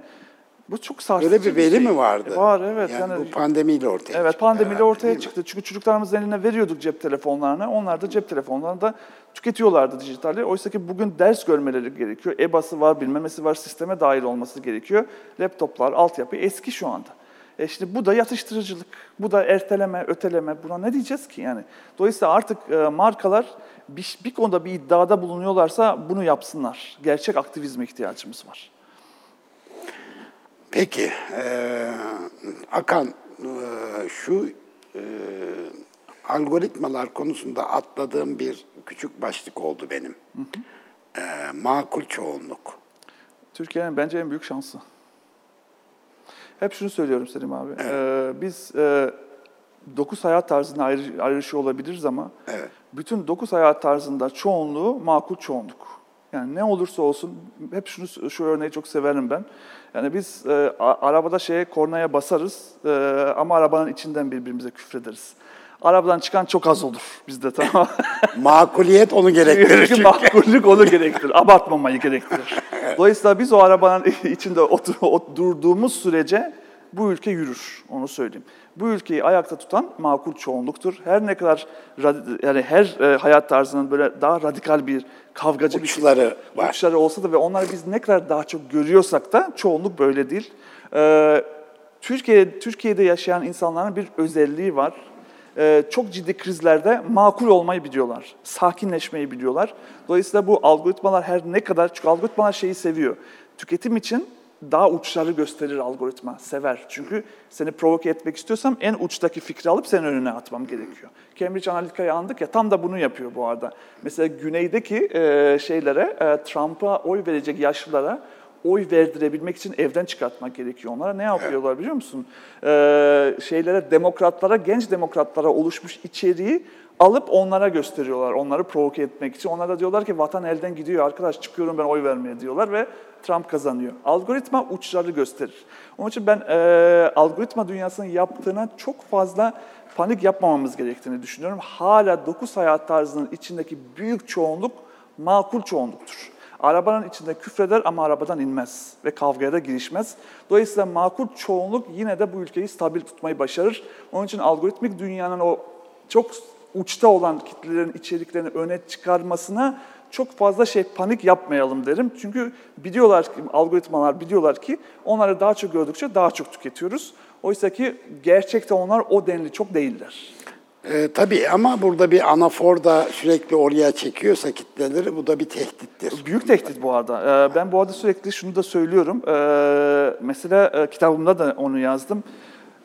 [SPEAKER 2] bu çok sarsıcı
[SPEAKER 1] Böyle bir veri
[SPEAKER 2] şey.
[SPEAKER 1] mi vardı?
[SPEAKER 2] E, Var evet.
[SPEAKER 1] Yani,
[SPEAKER 2] Yani,
[SPEAKER 1] bu pandemiyle ortaya
[SPEAKER 2] Evet
[SPEAKER 1] çıktı
[SPEAKER 2] pandemiyle
[SPEAKER 1] herhalde,
[SPEAKER 2] ortaya
[SPEAKER 1] mi?
[SPEAKER 2] çıktı. Çünkü çocuklarımızın eline veriyorduk cep telefonlarını. Onlar da cep telefonlarını da tüketiyorlardı dijitali. Oysa ki bugün ders görmeleri gerekiyor. EBA'sı var, bilmemesi var, sisteme dahil olması gerekiyor. Laptoplar, altyapı eski şu anda. E şimdi bu da yatıştırıcılık, bu da erteleme, öteleme. Buna ne diyeceğiz ki yani? Dolayısıyla artık e, markalar bir, bir konuda bir iddiada bulunuyorlarsa bunu yapsınlar. Gerçek aktivizme ihtiyacımız var.
[SPEAKER 1] Peki, eee, Akan, eee, şu eee, algoritmalar konusunda atladığım bir küçük başlık oldu benim. Eee, makul çoğunluk.
[SPEAKER 2] Türkiye'nin bence en büyük şansı. Hep şunu söylüyorum Selim abi. Ee, biz e, dokuz hayat tarzına ayrı, ayrışıyor olabiliriz ama
[SPEAKER 1] Evet.
[SPEAKER 2] bütün dokuz hayat tarzında çoğunluğu makul çoğunluk. Yani ne olursa olsun hep şunu şu örneği çok severim ben. Yani biz e, a- arabada şeye kornaya basarız e, ama arabanın içinden birbirimize küfrederiz. Arabadan çıkan çok az olur bizde tamam.
[SPEAKER 1] Makuliyet onu gerektirir
[SPEAKER 2] Çünkü makbullük onu gerektirir. Abartmamayı gerektirir. Dolayısıyla biz o arabanın içinde otur, ot- durduğumuz sürece bu ülke yürür. Onu söyleyeyim. Bu ülkeyi ayakta tutan makul çoğunluktur. Her ne kadar yani her e, hayat tarzının böyle daha radikal bir kavgacı bir
[SPEAKER 1] Uçları var.
[SPEAKER 2] uçları olsa da ve onları biz ne kadar daha çok görüyorsak da çoğunluk böyle değil. Ee, Türkiye Türkiye'de yaşayan insanların bir özelliği var. Ee, çok ciddi krizlerde makul olmayı biliyorlar, sakinleşmeyi biliyorlar. Dolayısıyla bu algoritmalar her ne kadar, çünkü algoritmalar şeyi seviyor. Tüketim için daha uçları gösterir algoritma, sever. Çünkü seni provoke etmek istiyorsam en uçtaki fikri alıp senin önüne atmam gerekiyor. Cambridge Analytica'yı andık ya tam da bunu yapıyor bu arada. Mesela güneydeki e, şeylere, e, Trump'a oy verecek yaşlılara oy verdirebilmek için evden çıkartmak gerekiyor onlara. Ne yapıyorlar biliyor musun? Ee, şeylere, demokratlara, genç demokratlara oluşmuş içeriği alıp onlara gösteriyorlar. Onları provoke etmek için. Onlar da diyorlar ki vatan elden gidiyor arkadaş çıkıyorum ben oy vermeye diyorlar ve Trump kazanıyor. Algoritma uçları gösterir. Onun için ben e, algoritma dünyasının yaptığına çok fazla panik yapmamamız gerektiğini düşünüyorum. Hala 9 hayat tarzının içindeki büyük çoğunluk makul çoğunluktur. Arabanın içinde küfreder ama arabadan inmez ve kavgaya da girişmez. Dolayısıyla makul çoğunluk yine de bu ülkeyi stabil tutmayı başarır. Onun için algoritmik dünyanın o çok uçta olan kitlelerin içeriklerini öne çıkarmasına çok fazla şey panik yapmayalım derim. Çünkü biliyorlar ki algoritmalar biliyorlar ki onları daha çok gördükçe daha çok tüketiyoruz. Oysa ki gerçekte onlar o denli çok değiller.
[SPEAKER 1] Ee, tabii ama burada bir anafor da sürekli oraya çekiyorsa kitleleri bu da bir tehdittir.
[SPEAKER 2] Büyük tehdit bu arada. Ee, Ben bu arada sürekli şunu da söylüyorum. Ee, Mesela e, kitabımda da onu yazdım.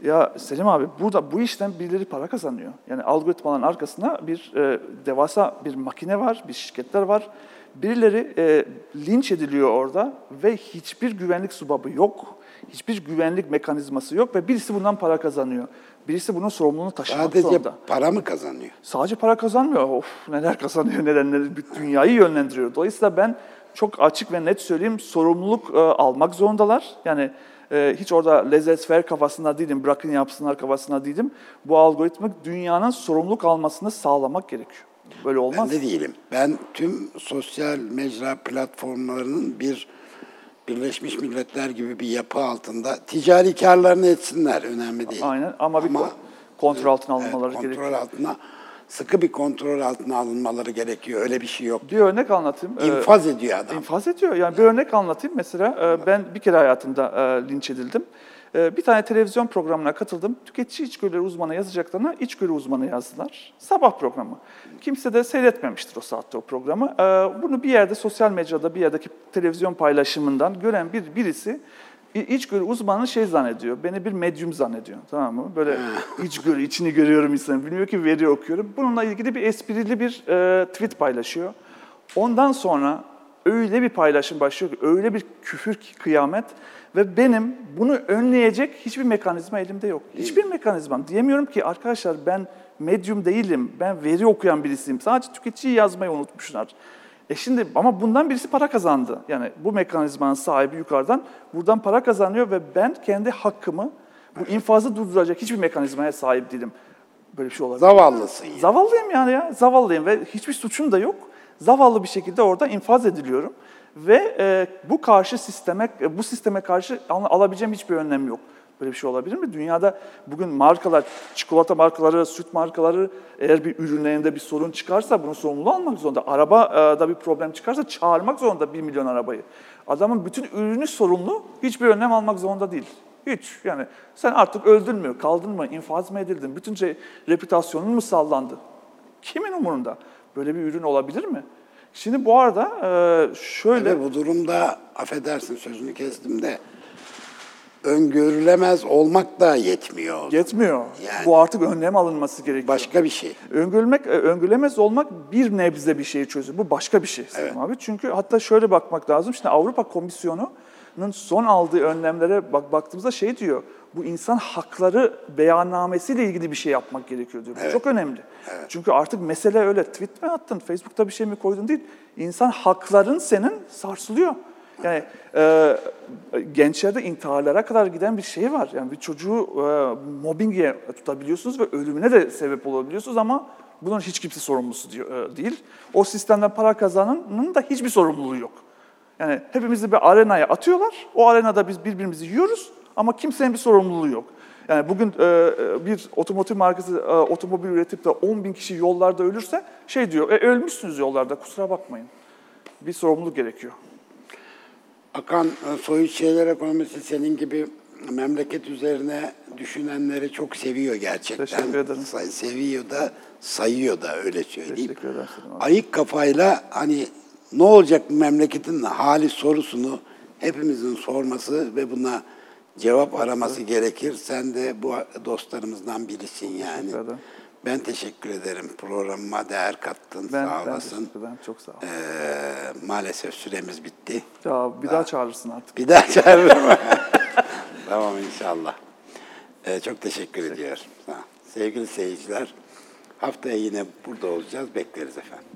[SPEAKER 2] Ya Selim abi burada bu işten birileri para kazanıyor. Yani algoritmaların arkasında bir e, devasa bir makine var, bir şirketler var. Birileri e, linç ediliyor orada ve hiçbir güvenlik subabı yok. Hiçbir güvenlik mekanizması yok ve birisi bundan para kazanıyor. Birisi bunun sorumluluğunu taşımak
[SPEAKER 1] Sadece
[SPEAKER 2] zorunda.
[SPEAKER 1] para mı kazanıyor?
[SPEAKER 2] Sadece para kazanmıyor. Of neler kazanıyor. Bütün dünyayı yönlendiriyor. Dolayısıyla ben çok açık ve net söyleyeyim sorumluluk e, almak zorundalar. Yani e, hiç orada lezzet ver kafasında değilim, bırakın yapsınlar kafasında değilim. Bu algoritmik dünyanın sorumluluk almasını sağlamak gerekiyor. Böyle olmaz.
[SPEAKER 1] Ben de değilim. Ben tüm sosyal mecra platformlarının bir Birleşmiş Milletler gibi bir yapı altında ticari karlarını etsinler. Önemli değil.
[SPEAKER 2] Aynen ama bir ko- kontrol altına alınmaları
[SPEAKER 1] evet,
[SPEAKER 2] gerekiyor.
[SPEAKER 1] kontrol altına sıkı bir kontrol altına alınmaları gerekiyor. Öyle bir şey yok.
[SPEAKER 2] Bir örnek anlatayım. Ee,
[SPEAKER 1] İnfaz ediyor adam.
[SPEAKER 2] İnfaz ediyor. Yani bir örnek anlatayım. Mesela e, ben bir kere hayatımda e, linç edildim. Ee, Bir tane televizyon programına katıldım. Tüketici içgörüleri uzmanı yazacaklarına içgörü uzmanı yazdılar. Sabah programı. Kimse de seyretmemiştir o saatte o programı. Ee, Bunu bir yerde sosyal mecrada bir yerdeki televizyon paylaşımından gören bir birisi içgörü uzmanı şey zannediyor, beni bir medyum zannediyor tamam mı? Böyle içgörü, içini görüyorum insanın, bilmiyor ki veri okuyorum. Bununla ilgili bir esprili bir e, tweet paylaşıyor. Ondan sonra öyle bir paylaşım başlıyor ki, öyle bir küfür ki kıyamet ve benim bunu önleyecek hiçbir mekanizma elimde yok. Hiçbir mekanizmam. Diyemiyorum ki arkadaşlar ben medyum değilim, ben veri okuyan birisiyim. Sadece tüketiciyi yazmayı unutmuşlar. E şimdi ama bundan birisi para kazandı. Yani bu mekanizmanın sahibi yukarıdan buradan para kazanıyor ve ben kendi hakkımı bu infazı durduracak hiçbir mekanizmaya sahip değilim. Böyle bir şey olabilir.
[SPEAKER 1] Zavallısın ya.
[SPEAKER 2] Zavallıyım yani ya. Zavallıyım ve hiçbir suçum da yok. Zavallı bir şekilde orada infaz ediliyorum. Ve e, bu karşı sisteme, e, bu sisteme karşı al- alabileceğim hiçbir önlem yok. Böyle bir şey olabilir mi? Dünyada bugün markalar, çikolata markaları, süt markaları eğer bir ürünlerinde bir sorun çıkarsa bunun sorumluluğu almak zorunda. Arabada bir problem çıkarsa çağırmak zorunda bir milyon arabayı. Adamın bütün ürünü sorumlu, hiçbir önlem almak zorunda değil. Hiç. Yani sen artık öldün mü, kaldın mı, infaz mı edildin, bütün şey, reputasyonun mu sallandı? Kimin umurunda? Böyle bir ürün olabilir mi? Şimdi bu arada e, şöyle...
[SPEAKER 1] Ve bu durumda affedersin sözünü kestim de öngörülemez olmak da yetmiyor.
[SPEAKER 2] Yetmiyor.
[SPEAKER 1] Yani-
[SPEAKER 2] Bu artık önlem alınması gerekiyor.
[SPEAKER 1] Başka bir şey.
[SPEAKER 2] Öngörülmek, e, öngörülemez olmak bir nebze bir şeyi çözüyor. Bu başka bir şey Selim abi. Çünkü hatta şöyle bakmak lazım. Şimdi Avrupa Komisyonu'nun son aldığı önlemlere bak baktığımızda şey diyor. Bu insan hakları beyannamesiyle ilgili bir şey yapmak gerekiyor diyor. Bu çok önemli. Çünkü artık mesele öyle. Tweet mi attın, Facebook'ta bir şey mi koydun değil. İnsan hakların senin sarsılıyor. Yani e, gençlerde intiharlara kadar giden bir şey var. Yani bir çocuğu e, mobbinge tutabiliyorsunuz ve ölümüne de sebep olabiliyorsunuz ama bunun hiç kimse sorumlusu diyor, e, değil. O sistemden para kazananın da hiçbir sorumluluğu yok. Yani hepimizi bir arenaya atıyorlar. O arenada biz birbirimizi yiyoruz ama kimsenin bir sorumluluğu yok. Yani bugün e, e, bir otomotiv markası e, otomobil üretip de 10 bin kişi yollarda ölürse şey diyor, e, ölmüşsünüz yollarda kusura bakmayın. Bir sorumluluk gerekiyor.
[SPEAKER 1] Akan e, soyut şeyler ekonomisi senin gibi memleket üzerine düşünenleri çok seviyor gerçekten.
[SPEAKER 2] Teşekkür ederim.
[SPEAKER 1] Say- seviyor da sayıyor da öyle söyleyeyim.
[SPEAKER 2] Teşekkür ederim.
[SPEAKER 1] Ayık kafayla hani ne olacak bu memleketin hali sorusunu hepimizin sorması ve buna cevap araması gerekir. Sen de bu dostlarımızdan birisin yani.
[SPEAKER 2] Teşekkür.
[SPEAKER 1] Ben teşekkür ederim. Programıma değer kattın.
[SPEAKER 2] Ben,
[SPEAKER 1] sağ
[SPEAKER 2] ben
[SPEAKER 1] olasın.
[SPEAKER 2] teşekkür ederim. Çok sağ ol.
[SPEAKER 1] Ee, maalesef süremiz bitti.
[SPEAKER 2] Ya bir daha çağırırsın artık.
[SPEAKER 1] Bir daha çağırırım. tamam inşallah. Ee, çok teşekkür ediyorum. Sağ ol. Sevgili seyirciler, haftaya yine burada olacağız. Bekleriz efendim.